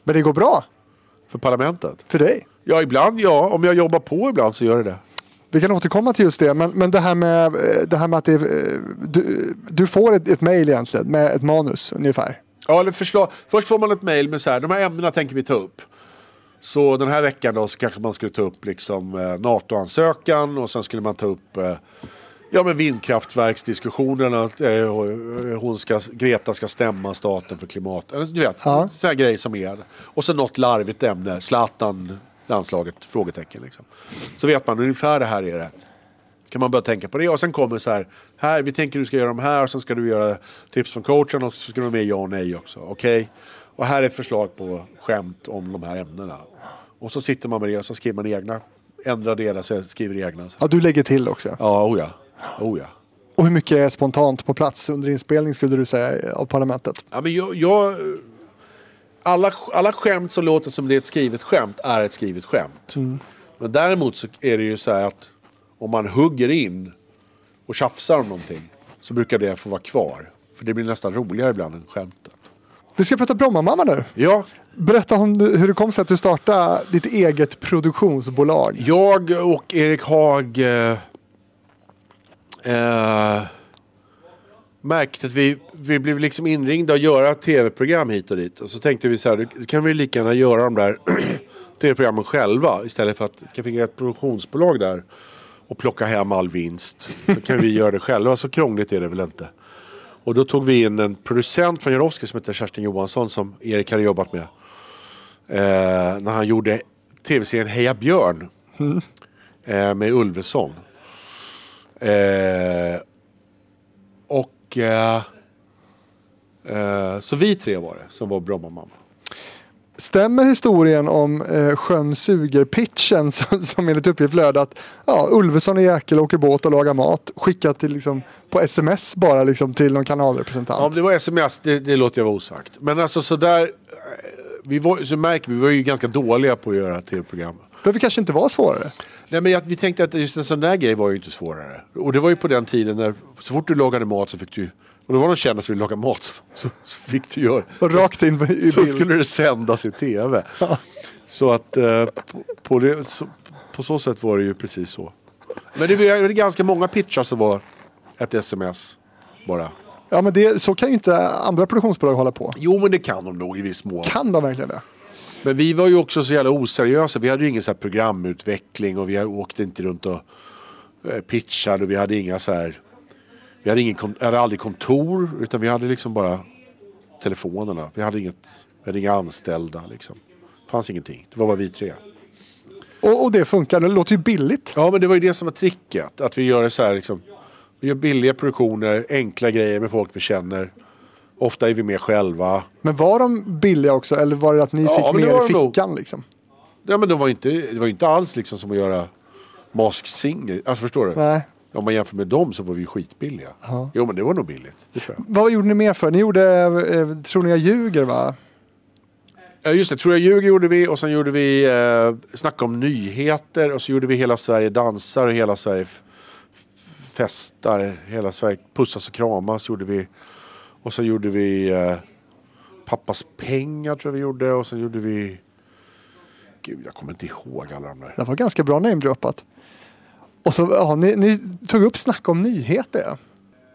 [SPEAKER 1] Men det går bra
[SPEAKER 2] För parlamentet?
[SPEAKER 1] för dig.
[SPEAKER 2] Ja, ibland ja. Om jag jobbar på ibland så gör det det.
[SPEAKER 1] Vi kan återkomma till just det, men, men det här med, eh, det här med att det, eh, du, du får ett, ett mejl egentligen med ett manus ungefär.
[SPEAKER 2] Ja, eller förslag. Först får man ett mejl med så här, de här ämnena tänker vi ta upp. Så den här veckan då så kanske man skulle ta upp liksom eh, NATO-ansökan och sen skulle man ta upp eh, ja, men vindkraftverksdiskussionerna. Att, eh, hon ska, Greta ska stämma staten för klimat. Du vet,
[SPEAKER 1] Ja.
[SPEAKER 2] så här grejer som är. Och så något larvigt ämne. Zlatan, landslaget, frågetecken. Liksom. Så vet man ungefär det här är det. Kan man börja tänka på det och sen kommer så här. Här, vi tänker du ska göra de här och sen ska du göra tips från coachen och så ska du med ja och nej också. Okej? Och här är förslag på skämt om de här ämnena. Och så sitter man med det och så skriver man egna. Ändrar delar så skriver egna.
[SPEAKER 1] Ja, du lägger till också.
[SPEAKER 2] Ja, oh ja. Oh ja.
[SPEAKER 1] Och hur mycket är spontant på plats under inspelning skulle du säga av Parlamentet?
[SPEAKER 2] Ja, men jag, jag, alla, alla skämt som låter som det är ett skrivet skämt är ett skrivet skämt. Men däremot så är det ju så här att om man hugger in och tjafsar om någonting så brukar det få vara kvar. För det blir nästan roligare ibland än skämtet.
[SPEAKER 1] Vi ska prata Brommamamma nu.
[SPEAKER 2] Ja,
[SPEAKER 1] Berätta om hur det kom sig att du startade ditt eget produktionsbolag.
[SPEAKER 2] jag och Erik Haag eh, eh, märkte att vi, vi blev liksom inringda att göra tv-program hit och dit. Och så tänkte vi så här, då kan vi lika gärna göra de där tv-programmen själva istället för att finnas ett produktionsbolag där och plocka hem all vinst. Så kan vi göra det själva, så krångligt är det väl inte. Och då tog vi in en producent från Jarowski som heter Kerstin Johansson som Erik hade jobbat med. Eh, när han gjorde tv-serien Heja Björn. Eh, med Ulveson. Eh, och... Eh, eh, så vi tre var det som var Bromma-mamma.
[SPEAKER 1] Stämmer historien om eh, sjön suger-pitchen som, som enligt uppgift löd att ja, Ulveson och Jäkel åker båt och lagar mat skickat till, liksom, på sms bara liksom, till någon kanalrepresentant?
[SPEAKER 2] Ja, om det var sms, det, det låter jag vara osagt. Men alltså sådär... eh, Vi var, så märker vi, vi var ju ganska dåliga på att göra tv-program.
[SPEAKER 1] behöver kanske inte vara svårare.
[SPEAKER 2] Nej men vi tänkte att just en sån där grej var ju inte svårare. Och det var ju på den tiden när så fort du lagade mat så fick du och det var någon kändis som ville laga mat så, så, så fick du göra.
[SPEAKER 1] Och rakt in i
[SPEAKER 2] Så
[SPEAKER 1] bild.
[SPEAKER 2] skulle det sändas i tv. Så att eh, på, på, det, så, på så sätt var det ju precis så. Men det var ganska många pitchar som var ett sms bara.
[SPEAKER 1] Ja, men det, så kan ju inte andra produktionsbolag hålla på.
[SPEAKER 2] Jo men det kan de nog i viss mån.
[SPEAKER 1] Kan de verkligen det?
[SPEAKER 2] Men vi var ju också så jävla oseriösa. Vi hade ju ingen så här programutveckling och vi åkte inte runt och eh, pitchade. Och vi hade inga så här... Vi hade, ingen, hade aldrig kontor utan vi hade liksom bara telefonerna. Vi hade, inget, vi hade inga anställda liksom. Det fanns ingenting. Det var bara vi tre.
[SPEAKER 1] Och, och det funkar, det låter ju billigt.
[SPEAKER 2] Ja men det var ju det som var tricket. Att vi gör det så här liksom. Vi gör billiga produktioner, enkla grejer med folk vi känner. Ofta är vi med själva.
[SPEAKER 1] Men var de billiga också eller var det att ni
[SPEAKER 2] Ja,
[SPEAKER 1] fick mer i
[SPEAKER 2] de nog.
[SPEAKER 1] fickan? Liksom?
[SPEAKER 2] Ja men det var inte, det var inte alls liksom som att göra Mask Singer. Alltså förstår du?
[SPEAKER 1] Nej.
[SPEAKER 2] Om man jämför med dem så var vi ju skitbilliga. Jo men det var nog billigt. Det tror jag.
[SPEAKER 1] Vad gjorde ni mer för? Ni gjorde eh, Tror ni jag ljuger va?
[SPEAKER 2] Ja just det, Tror jag ljuger gjorde vi och sen gjorde vi eh, Snacka om nyheter och så gjorde vi Hela Sverige dansar och Hela Sverige festar. Hela Sverige pussas och kramas gjorde vi. Och så gjorde vi eh, Pappas pengar tror jag vi gjorde och sen gjorde vi Gud jag kommer inte ihåg alla de där.
[SPEAKER 1] Det var ganska bra namedroppat. Och så, ja, ni, ni tog upp Snacka om nyheter.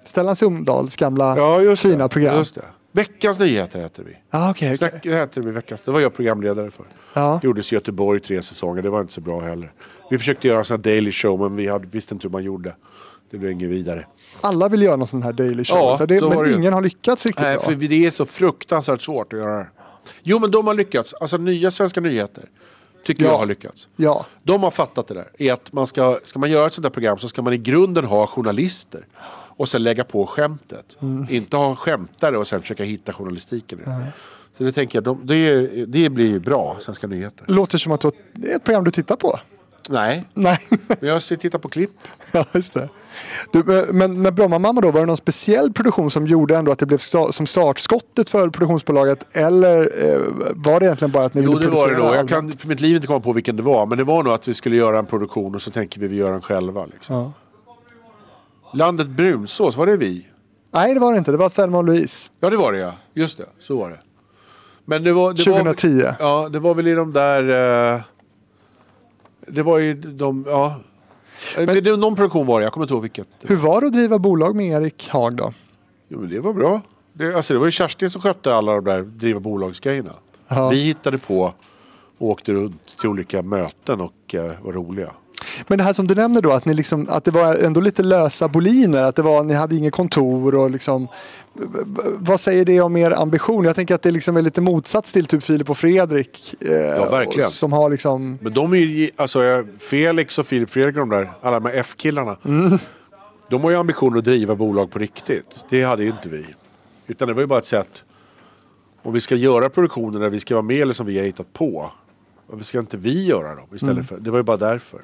[SPEAKER 1] Stellan Sundahls gamla
[SPEAKER 2] Ja,
[SPEAKER 1] fina
[SPEAKER 2] det.
[SPEAKER 1] program.
[SPEAKER 2] Just det. Veckans nyheter hette vi.
[SPEAKER 1] Ah, okay, okay.
[SPEAKER 2] Snack, hette vi veckans. Det var jag programledare för.
[SPEAKER 1] Ja.
[SPEAKER 2] Det gjordes i Göteborg tre säsonger. Det var inte så bra heller. Vi försökte göra en sån här daily show men vi hade, visste inte hur man gjorde. Det blev inget vidare.
[SPEAKER 1] Alla vill göra någon sån här daily show.
[SPEAKER 2] Ja,
[SPEAKER 1] så det,
[SPEAKER 2] så
[SPEAKER 1] men
[SPEAKER 2] det
[SPEAKER 1] ingen har lyckats riktigt
[SPEAKER 2] Nej,
[SPEAKER 1] bra.
[SPEAKER 2] för det är så fruktansvärt svårt att göra det. Jo men de har lyckats. Alltså nya Svenska nyheter. Tycker
[SPEAKER 1] Ja.
[SPEAKER 2] jag har lyckats.
[SPEAKER 1] Ja,
[SPEAKER 2] De har fattat det där. Är att man ska, ska man göra ett sånt där program så ska man i grunden ha journalister. Och sen lägga på skämtet.
[SPEAKER 1] Mm.
[SPEAKER 2] Inte ha skämtare och sen försöka hitta journalistiken det. Så det tänker jag, de, det, det blir bra, Svenska nyheter.
[SPEAKER 1] låter som att det är ett program du tittar på.
[SPEAKER 2] Nej,
[SPEAKER 1] Nej,
[SPEAKER 2] men jag ser- tittar på klipp.
[SPEAKER 1] ja, just det. Du, eh, men med Brommamamma då, var det någon speciell produktion som gjorde ändå att det blev sta- som startskottet för produktionsbolaget? Eller eh, var det egentligen bara att ni
[SPEAKER 2] Jo
[SPEAKER 1] ville
[SPEAKER 2] det var det
[SPEAKER 1] producera
[SPEAKER 2] då. Jag kan för mitt liv inte komma på vilken det var. Men det var nog att vi skulle göra en produktion och så tänker vi vi gör den själva. Liksom.
[SPEAKER 1] Ja.
[SPEAKER 2] Landet Brunsås, var det vi?
[SPEAKER 1] Nej, det var det inte. Det var Thelma och Louise.
[SPEAKER 2] Ja det var det ja. Just det, så var det. Men det var... Det
[SPEAKER 1] 2010.
[SPEAKER 2] Var, ja, det var väl i de där... eh, det var ju de... Ja. Men, det, någon produktion var det, jag kommer inte ihåg vilket.
[SPEAKER 1] Hur var det att driva bolag med Erik Haag då?
[SPEAKER 2] Jo, men det var bra. Det, alltså, det var ju Kerstin som skötte alla de där driva bolagsgrejerna.
[SPEAKER 1] Ja.
[SPEAKER 2] Vi hittade på och åkte runt till olika möten och eh, var roliga.
[SPEAKER 1] Men det här som du nämner då, att, ni liksom, att det var ändå lite lösa boliner, att det var, ni hade inget kontor och liksom... Vad säger det om er ambition? Jag tänker att det liksom är lite motsats till typ Filip och Fredrik. Eh,
[SPEAKER 2] verkligen.
[SPEAKER 1] och- Som har liksom...
[SPEAKER 2] Men de är ju, alltså Felix och Filip Fredrik och de där, alla de här F-killarna. De har ju ambitionen att driva bolag på riktigt. Det hade ju inte vi. Utan det var ju bara ett sätt. Om vi ska göra produktioner där vi ska vara med eller som vi har hittat på. Varför ska inte vi göra dem istället för? Det var ju bara därför.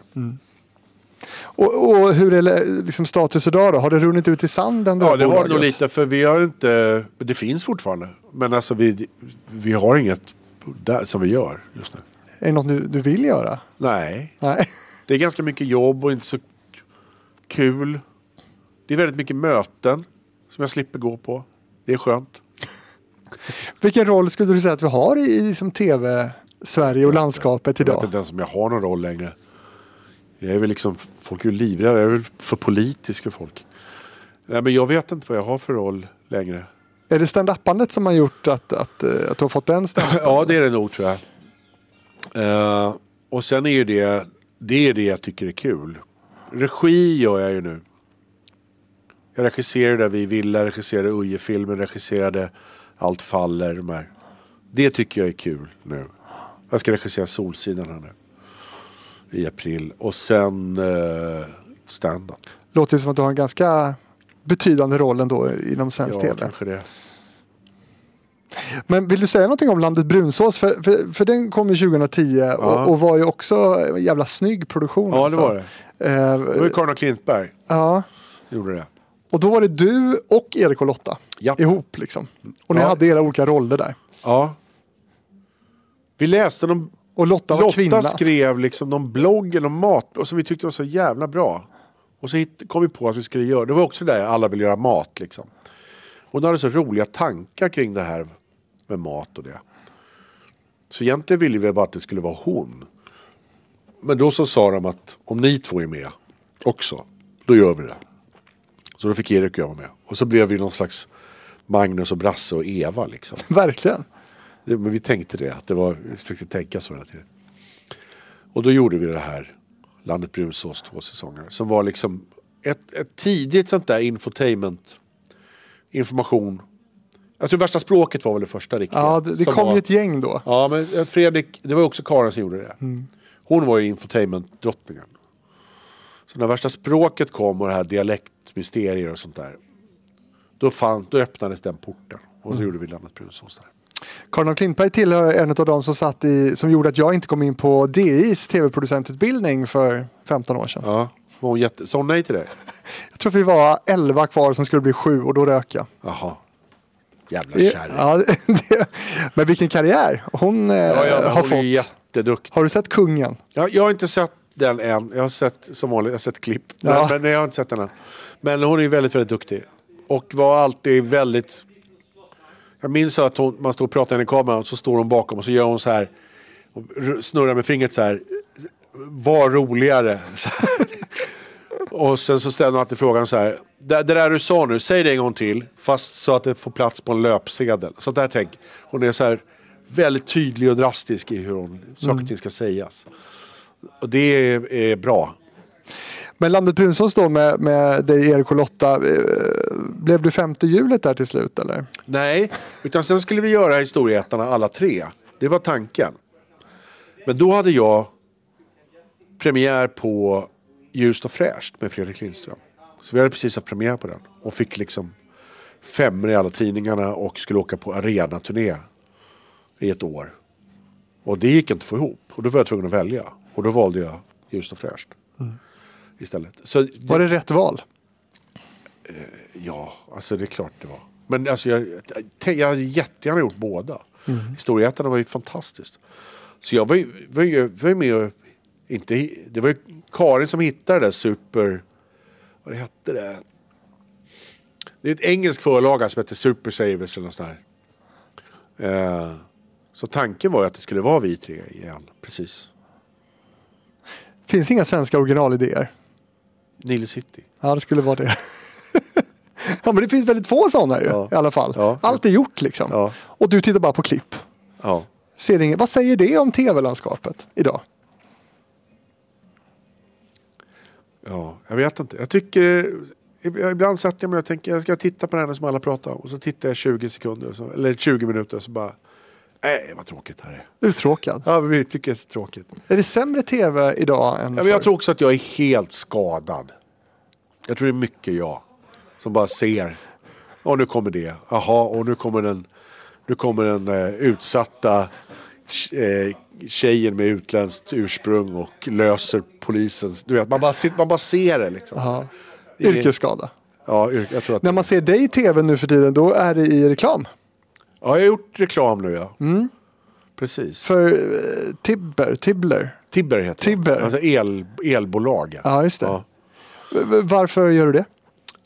[SPEAKER 1] Och, och hur är liksom status idag då? Har det runnit ut i sanden?
[SPEAKER 2] Ja, det har det nog lite. För vi har inte... Det finns fortfarande. Men alltså vi, vi har inget där som vi gör just nu.
[SPEAKER 1] Är det något du, du vill göra?
[SPEAKER 2] Nej.
[SPEAKER 1] Nej.
[SPEAKER 2] Det är ganska mycket jobb och inte så kul. Det är väldigt mycket möten som jag slipper gå på. Det är skönt.
[SPEAKER 1] Vilken roll skulle du säga att vi har i, i liksom tv-Sverige och landskapet
[SPEAKER 2] Jag vet
[SPEAKER 1] idag?
[SPEAKER 2] inte ens om jag har någon roll längre. Jag är väl liksom, folk är ju livrädda. Jag är väl för politisk för folk. Nej, men jag vet inte vad jag har för roll längre.
[SPEAKER 1] Är det stand-upandet som har gjort att, att, eh, att du har fått den stämpeln?
[SPEAKER 2] Ja, det är det nog tror jag. Eh, och sen är ju det, det är det jag tycker är kul. Regi gör jag ju nu. Jag regisserade Vi Villa, regisserade Uje-filmen, regisserade Allt faller. De här. Det tycker jag är kul nu. Jag ska regissera Solsidan här nu. I april. Och sen uh, stand-up.
[SPEAKER 1] Låter som att du har en ganska betydande roll ändå inom svensk
[SPEAKER 2] Ja,
[SPEAKER 1] tv.
[SPEAKER 2] kanske det.
[SPEAKER 1] Men vill du säga någonting om Landet Brunsås? För, för, för den kom ju 2010 och, och var ju också en jävla snygg produktion.
[SPEAKER 2] Ja, det
[SPEAKER 1] alltså.
[SPEAKER 2] var det.
[SPEAKER 1] Eh,
[SPEAKER 2] Det var ju Karin och Klintberg
[SPEAKER 1] ja.
[SPEAKER 2] gjorde det.
[SPEAKER 1] Och då var det du och Erik och Lotta
[SPEAKER 2] Japp.
[SPEAKER 1] ihop liksom. Och ni
[SPEAKER 2] Ja.
[SPEAKER 1] hade era olika roller där.
[SPEAKER 2] Ja. Vi läste någon
[SPEAKER 1] Och Lotta var
[SPEAKER 2] Lotta
[SPEAKER 1] kvinna.
[SPEAKER 2] skrev liksom någon blogg eller mat och som vi tyckte var så jävla bra. Och så kom vi på att vi skulle göra, det var också det där alla vill göra mat liksom. Hon hade så roliga tankar kring det här med mat och det. Så egentligen ville vi bara att det skulle vara hon. Men då så sa de att om ni två är med också, då gör vi det. Så då fick Erik och jag vara med. Och så blev vi någon slags Magnus och Brasse och Eva liksom.
[SPEAKER 1] Verkligen.
[SPEAKER 2] Men vi tänkte det, att det var, vi försökte tänka så hela tiden. Och då gjorde vi det här, Landet Brunsås två säsonger. Som var liksom ett, ett tidigt sånt där infotainment, information. Jag tror värsta språket var väl det första riktiga.
[SPEAKER 1] Ja, det, det kom
[SPEAKER 2] var,
[SPEAKER 1] ju ett gäng då.
[SPEAKER 2] Ja, men Fredrik, det var ju också Karin som gjorde det. Hon var ju infotainment-drottningen. Så när värsta språket kom och det här dialektmysterier och sånt där. Då, fann, då öppnades den porten. Och så gjorde vi Landet Brunsås där.
[SPEAKER 1] Karin och Klintberg tillhör en av de som, satt i, som gjorde att jag inte kom in på DIs tv-producentutbildning för 15 år sedan.
[SPEAKER 2] Ja, var hon jätte... Sa hon nej till det?
[SPEAKER 1] Jag tror att vi var 11 kvar som skulle bli sju och då rök jag.
[SPEAKER 2] Jaha. Jävla kärring.
[SPEAKER 1] Ja, det, men vilken karriär hon eh,
[SPEAKER 2] Ja, ja, men
[SPEAKER 1] har
[SPEAKER 2] hon är
[SPEAKER 1] fått.
[SPEAKER 2] ju jätteduktig.
[SPEAKER 1] Har du sett Kungen?
[SPEAKER 2] Jag, jag har inte sett den än. Jag har sett som vanligt, jag har sett klipp. Men,
[SPEAKER 1] Ja.
[SPEAKER 2] men jag har inte sett den än. Men hon är väldigt, väldigt duktig. Och var alltid väldigt... Jag minns att hon, man står och pratar i kameran och så står hon bakom och så gör hon så här. Snurrar med fingret så här. Var roligare. Och sen så ställer hon alltid frågan så här. Det, det där du sa nu, säg det en gång till. Fast så att det får plats på en löpsedel. Så där tänk. Hon är så här väldigt tydlig och drastisk i hur hon, saker och ting ska sägas. Och det är, är bra.
[SPEAKER 1] Men Landet Brunsås då med, med dig, Erik och Lotta. Eh, blev du femte hjulet där till slut eller?
[SPEAKER 2] Nej, utan sen skulle vi göra Historieätarna alla tre. Det var tanken. Men då hade jag premiär på Ljust och fräscht med Fredrik Lindström. Så vi hade precis haft premiär på den. Och fick liksom femmor i alla tidningarna och skulle åka på arenaturné i ett år. Och det gick inte att få ihop. Och då var jag tvungen att välja. Och då valde jag Ljust och fräscht. Istället. Så
[SPEAKER 1] Var det rätt val?
[SPEAKER 2] Ja, alltså det är klart det var. Men alltså jag, jag hade jättegärna gjort båda. Mm. Historieätarna var ju fantastiskt. Så jag var ju, var ju, var ju med och, inte, det var ju Karin som hittade det där super, vad det hette det? Det är ett engelskt förlag som heter Super Savers eller något sånt där. Eh, så tanken var ju att det skulle vara vi tre igen, precis.
[SPEAKER 1] Finns inga svenska originalidéer?
[SPEAKER 2] Nile City.
[SPEAKER 1] Ja, det skulle vara det. ja, men det finns väldigt få sådana ju
[SPEAKER 2] Ja.
[SPEAKER 1] i alla fall.
[SPEAKER 2] Ja.
[SPEAKER 1] Allt är gjort liksom.
[SPEAKER 2] Ja.
[SPEAKER 1] Och du tittar bara på klipp.
[SPEAKER 2] Ja.
[SPEAKER 1] Ser inget. Vad säger det om tv-landskapet idag?
[SPEAKER 2] Ja, jag vet inte. Jag tycker... Ibland sätter jag mig och tänker jag ska titta på den här som alla pratar om. Och så tittar jag 20 sekunder, eller 20 minuter och så bara... Nej, vad tråkigt det här är.
[SPEAKER 1] Uttråkad.
[SPEAKER 2] Ja, vi tycker det är så tråkigt.
[SPEAKER 1] Är det sämre tv idag än
[SPEAKER 2] Ja, men jag tror också att jag är helt skadad. Jag tror det är mycket jag. Som bara ser. Och nu kommer det. Jaha, och nu kommer den, nu kommer den eh, utsatta eh, tjejen med utländskt ursprung och löser polisens... Du vet, man bara, man bara ser det liksom. Är-
[SPEAKER 1] Yrkesskada.
[SPEAKER 2] Ja, jag tror att...
[SPEAKER 1] När man ser dig i tv nu för tiden, då är det i reklam.
[SPEAKER 2] Ja, jag har gjort reklam nu ja. Precis.
[SPEAKER 1] För eh, Tibber, Tibbler.
[SPEAKER 2] Tibber heter
[SPEAKER 1] Tibber.
[SPEAKER 2] det. Alltså el, elbolag.
[SPEAKER 1] Ja, just det.
[SPEAKER 2] Ja.
[SPEAKER 1] V- v- Varför gör du det?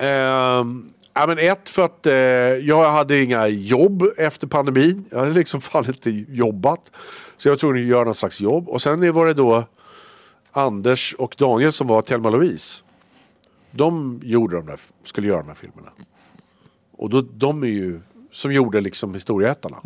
[SPEAKER 2] Ehm, ja, men ett för att eh, jag hade inga jobb efter pandemin. Jag hade liksom fan inte jobbat. Så jag var tvungen att göra något slags jobb. Och sen var det då Anders och Daniel som var Thelma Louise. De gjorde de där, skulle göra de här filmerna. Och då, de är ju, som gjorde liksom Historieätarna.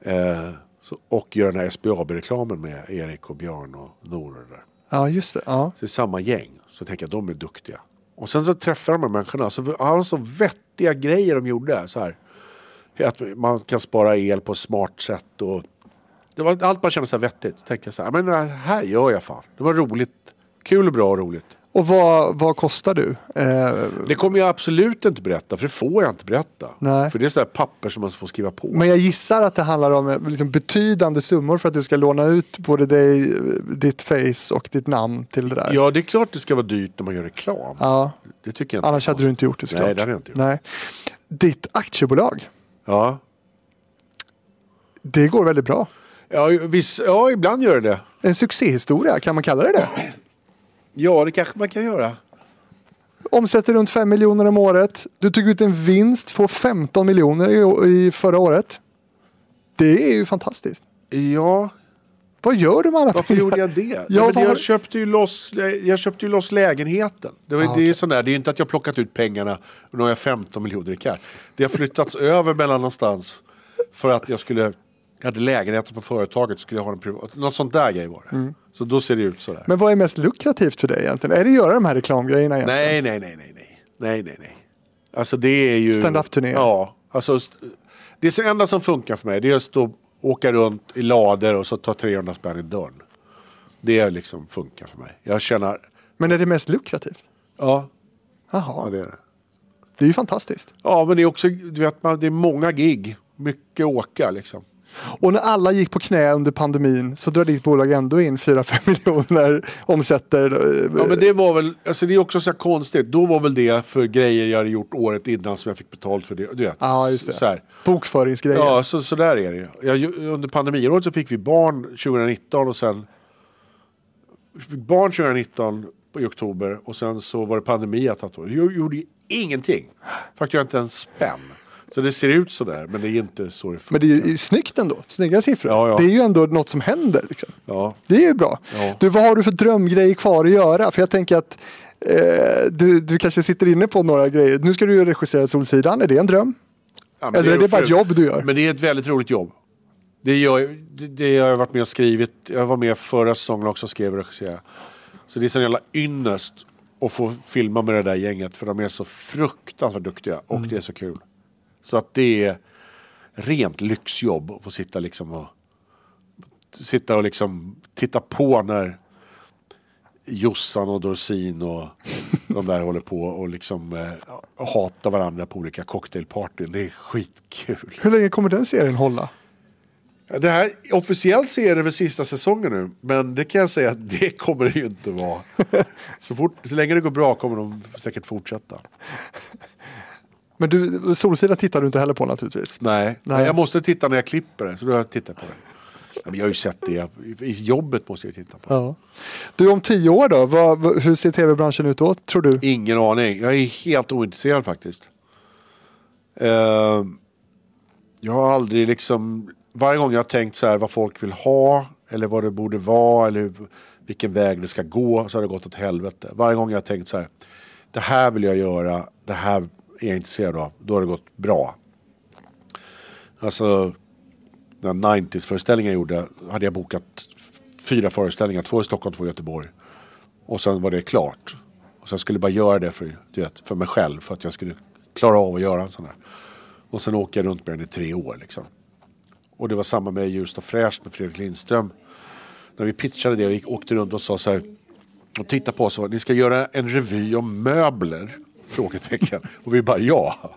[SPEAKER 2] Eh, så, och gör den här SBAB-reklamen med Erik och Björn och Nor och där.
[SPEAKER 1] Ja, just det. Ja.
[SPEAKER 2] Så det är samma gäng. Så jag tänker att de är duktiga. Och sen så träffar de här människorna. Så så vettiga grejer de gjorde. Så här. Att man kan spara el på ett smart sätt. Och det var, allt bara kändes så vettigt. Så tänkte jag så här, men det här gör jag fan. Det var roligt. Kul, bra och roligt.
[SPEAKER 1] Och vad, vad kostar du? Eh,
[SPEAKER 2] Det kommer jag absolut inte berätta, för det får jag inte berätta.
[SPEAKER 1] Nej.
[SPEAKER 2] För det är så här papper som man får skriva på.
[SPEAKER 1] men jag gissar att det handlar om eh, liksom, betydande summor för att du ska låna ut både dig, eh, ditt face och ditt namn till det där.
[SPEAKER 2] Ja, det är klart det ska vara dyrt när man gör reklam.
[SPEAKER 1] Ja.
[SPEAKER 2] Det tycker jag inte.
[SPEAKER 1] Annars hade du inte gjort det såklart.
[SPEAKER 2] Nej, det hade jag inte gjort.
[SPEAKER 1] Nej. Ditt aktiebolag,
[SPEAKER 2] Ja.
[SPEAKER 1] det går väldigt bra.
[SPEAKER 2] Ja, viss, ja, ibland gör det det.
[SPEAKER 1] En succéhistoria, kan man kalla det det?
[SPEAKER 2] Ja, det kanske man kan göra.
[SPEAKER 1] Omsätter runt 5 miljoner om året. Du tog ut en vinst på 15 miljoner i, i förra året. Det är ju fantastiskt.
[SPEAKER 2] Ja,
[SPEAKER 1] Vad gör du med alla
[SPEAKER 2] Varför
[SPEAKER 1] pengar?
[SPEAKER 2] gjorde jag det?
[SPEAKER 1] Ja, vad har-
[SPEAKER 2] jag, köpte ju loss, jag köpte ju loss lägenheten. Det, var,
[SPEAKER 1] Ah,
[SPEAKER 2] det är
[SPEAKER 1] okej.
[SPEAKER 2] ju sån där, det är inte att jag plockat ut pengarna och nu har jag 15 miljoner i cash. Det har flyttats över mellan någonstans för att jag skulle, jag hade lägenheten på företaget, skulle jag ha en privat, något sånt där grej var det. Så då ser det ut sådär.
[SPEAKER 1] Mm. Men vad är mest lukrativt för dig egentligen? Är det att göra de här reklamgrejerna egentligen?
[SPEAKER 2] nej, nej, nej, nej, nej, nej, nej, nej. Alltså det är ju...
[SPEAKER 1] Stand-up-turné.
[SPEAKER 2] Ja, alltså det är enda som funkar för mig. Det är att stå, åka runt i lader och så ta 300 spänn i dörren. Det är liksom funkar för mig. Jag känner,
[SPEAKER 1] Men är det mest lukrativt?
[SPEAKER 2] ja,
[SPEAKER 1] Jaha,
[SPEAKER 2] ja det är det.
[SPEAKER 1] det är ju fantastiskt.
[SPEAKER 2] Ja, men det är också, du vet, man, det är många gig. Mycket åka liksom.
[SPEAKER 1] Och när alla gick på knä under pandemin så drar ditt bolag ändå in 4-5 miljoner, omsätter. eh,
[SPEAKER 2] Ja, men det var väl, alltså det är också så konstigt. Då var väl det för grejer jag hade gjort året innan som jag fick betalt för det. Du vet,
[SPEAKER 1] Ja, just det.
[SPEAKER 2] Så här.
[SPEAKER 1] Bokföringsgrejer.
[SPEAKER 2] Ja, så, så där är det. Jag, under pandemiåret så fick vi barn 2019 och sen... Fick barn 2019 i oktober och sen så var det pandemi ett. Jag gjorde ingenting. Fakturerade inte en spänn. Så det ser ut sådär, men det är inte så det
[SPEAKER 1] Men det är ju snyggt ändå. Snygga siffror.
[SPEAKER 2] Ja, ja.
[SPEAKER 1] Det är ju ändå något som händer. Liksom.
[SPEAKER 2] Ja.
[SPEAKER 1] Det är ju bra. Du, vad har du för drömgrejer kvar att göra? För jag tänker att eh, du, du kanske sitter inne på några grejer. Nu ska du ju regissera Solsidan. Är det en dröm?
[SPEAKER 2] Ja, men
[SPEAKER 1] Eller är det bara ett jobb du gör?
[SPEAKER 2] Men det är ett väldigt roligt jobb. Det, gör, det, det har jag varit med och skrivit. Jag var med förra säsongen också och skrev och regisserade. Så det är sån jävla ynnest att få filma med det där gänget. För de är så fruktansvärt duktiga och
[SPEAKER 1] Mm.
[SPEAKER 2] det är så kul. Så att det är rent lyxjobb att få sitta liksom och sitta och liksom titta på när Jossan och Dorsin och de där håller på och liksom eh, hatar varandra på olika cocktailpartyn. Det är skitkul.
[SPEAKER 1] Hur länge kommer den serien hålla?
[SPEAKER 2] Det här, officiellt så är det väl sista säsongen nu. Men det kan jag säga att det kommer det ju inte vara. Så, fort, så länge det går bra kommer de säkert fortsätta.
[SPEAKER 1] Men du, Solsidan tittar du inte heller på naturligtvis.
[SPEAKER 2] Nej,
[SPEAKER 1] Nej.
[SPEAKER 2] Jag måste titta när jag klipper det. Så då har jag tittat på det. Ja, men jag har ju sett det. I- jobbet måste jag titta på.
[SPEAKER 1] Ja. Du, om tio år då? Vad, hur ser tv-branschen ut då, tror du?
[SPEAKER 2] Ingen aning. Jag är helt ointresserad faktiskt. Eh, jag har aldrig liksom... Varje gång jag har tänkt så här vad folk vill ha Eller vad det borde vara eller hur, vilken väg det ska gå. Så har det gått åt helvete. Varje gång jag har tänkt så här. Det här vill jag göra. Det här är jag intresserad av. Då har det gått bra. Alltså den 90s-föreställningen jag gjorde hade jag bokat fyra föreställningar. Två i Stockholm, två i Göteborg. Och sen var det klart. Och sen skulle jag bara göra det för, vet, för mig själv. För att jag skulle klara av att göra en sån här. Och sen åker jag runt med den i tre år liksom. Och det var samma med Ljust och fräscht med Fredrik Lindström. När vi pitchade det och gick, åkte runt och sa så här. Och tittade på oss och sa, ni ska göra en revy om möbler? Frågetecken. Och vi bara ja.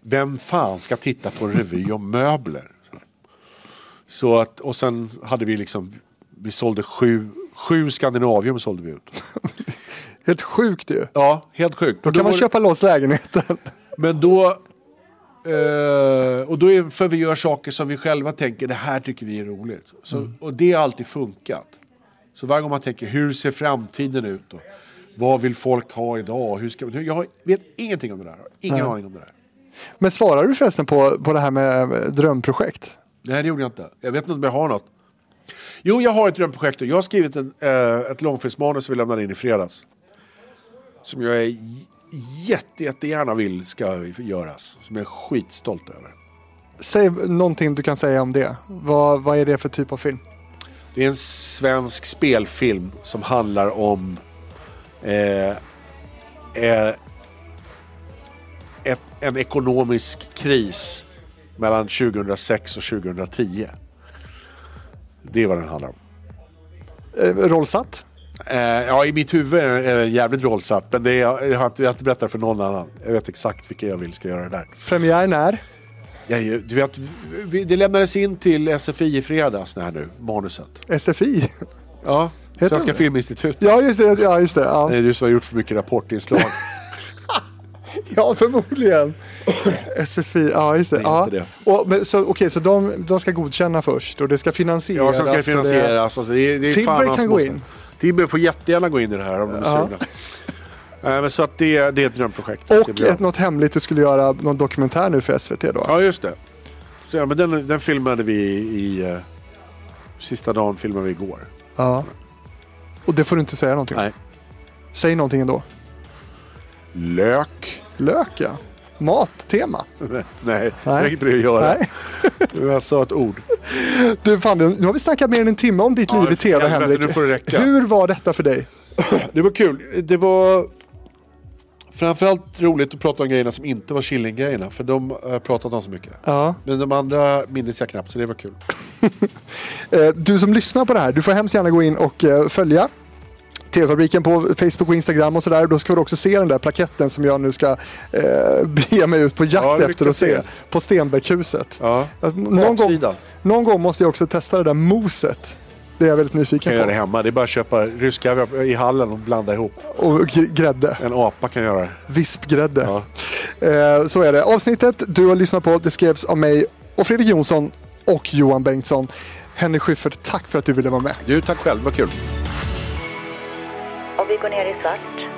[SPEAKER 2] Vem fan ska titta på en revy om möbler? Så att, och sen hade vi liksom, vi sålde sju, sju Skandinavium sålde vi ut.
[SPEAKER 1] Helt sjukt ju.
[SPEAKER 2] Ja, helt sjukt.
[SPEAKER 1] Då kan man köpa loss lägenheten.
[SPEAKER 2] Men då... Eh, och då är för vi gör saker som vi själva tänker, det här tycker vi är roligt. Så, Och det har alltid funkat. Så varje gång man tänker, hur ser framtiden ut? Och vad vill folk ha idag? Hur ska, jag vet ingenting om det där. Ingen
[SPEAKER 1] Nej.
[SPEAKER 2] aning om det där.
[SPEAKER 1] Men svarar du förresten på, på det här med eh, drömprojekt?
[SPEAKER 2] Nej, det gjorde jag inte. Jag vet inte om jag har något. Jo, jag har ett drömprojekt. Jag har skrivit en, eh, ett långfilmsmanus som vi lämnade in i fredags. Som jag är jätte, jättegärna vill ska göras. Som jag är skitstolt över.
[SPEAKER 1] Säg någonting du kan säga om det. Vad, vad är det för typ av film?
[SPEAKER 2] Det är en svensk spelfilm som handlar om eh, ett, en ekonomisk kris mellan 2006 och 2010. Det är vad den handlar om.
[SPEAKER 1] Eh, rollsatt?
[SPEAKER 2] Eh, ja, i mitt huvud är den jävligt rollsatt. Men det är, jag, har inte, jag har inte berättat för någon annan. Jag vet exakt vilka jag vill ska göra det där.
[SPEAKER 1] Premiär när?
[SPEAKER 2] Är ju- du vet, det lämnades in till SFI i fredags här nu, manuset.
[SPEAKER 1] SFI?
[SPEAKER 2] Ja,
[SPEAKER 1] Heter
[SPEAKER 2] Svenska
[SPEAKER 1] det?
[SPEAKER 2] Filminstitutet.
[SPEAKER 1] Ja, just det. Ja, just det. Ja,
[SPEAKER 2] Det är du som har gjort för mycket rapportinslag.
[SPEAKER 1] ja förmodligen. SFI, ja just det.
[SPEAKER 2] Det
[SPEAKER 1] Ja.
[SPEAKER 2] det.
[SPEAKER 1] Och, men, så, okej, så de, de ska godkänna först och det ska finansieras.
[SPEAKER 2] Ja, sen ska det
[SPEAKER 1] och
[SPEAKER 2] finansieras. Alltså, det det hans
[SPEAKER 1] kan gå
[SPEAKER 2] måste-
[SPEAKER 1] in.
[SPEAKER 2] Tibber får jättegärna gå in i det här om de är
[SPEAKER 1] Ja.
[SPEAKER 2] sugna. Eh, men så att det, det är ett drömprojekt. Det
[SPEAKER 1] Och ett, något hemligt du skulle göra, någon dokumentär nu för SVT då?
[SPEAKER 2] Ja, just det. Så, ja, men den, den filmade vi i... eh, sista dagen filmade vi igår.
[SPEAKER 1] Ja. Och det får du inte säga någonting?
[SPEAKER 2] Nej.
[SPEAKER 1] Säg någonting ändå.
[SPEAKER 2] Lök.
[SPEAKER 1] Lök ja. Mattema.
[SPEAKER 2] Nej,
[SPEAKER 1] Nej.
[SPEAKER 2] det att göra.
[SPEAKER 1] Nej.
[SPEAKER 2] Jag sa ett ord.
[SPEAKER 1] Du, fan, nu har vi snackat mer än en timme om ditt
[SPEAKER 2] Ja,
[SPEAKER 1] liv i tv, Henrik.
[SPEAKER 2] nu får det räcka.
[SPEAKER 1] Hur var detta för dig?
[SPEAKER 2] Det var kul. Det var framförallt roligt att prata om grejerna som inte var Killing-grejerna. För de har jag pratat om så mycket.
[SPEAKER 1] Ja.
[SPEAKER 2] Men de andra minns jag knappt, så det var kul.
[SPEAKER 1] Eh, Du som lyssnar på det här, du får hemskt gärna gå in och eh, följa TV-fabriken på Facebook och Instagram och sådär. Då ska du också se den där plaketten som jag nu ska eh, bege mig ut på jakt
[SPEAKER 2] Ja,
[SPEAKER 1] efter att se. På Stenbeckhuset.
[SPEAKER 2] Ja.
[SPEAKER 1] Någon gång, någon gång måste jag också testa det där moset. Det är jag väldigt
[SPEAKER 2] kan
[SPEAKER 1] nyfiken
[SPEAKER 2] göra det
[SPEAKER 1] på.
[SPEAKER 2] hemma. Det är bara att köpa ryska i hallen och blanda ihop.
[SPEAKER 1] Och gr- grädde.
[SPEAKER 2] En apa kan göra det.
[SPEAKER 1] Vispgrädde.
[SPEAKER 2] Ja.
[SPEAKER 1] Eh, så är det. Avsnittet du har lyssnat på det skrevs av mig och Fredrik Jonsson och Johan Bengtsson. Henrik Schyffert, tack för att du ville vara med.
[SPEAKER 2] Du, tack själv. Vad kul.
[SPEAKER 3] Och vi går ner i svart.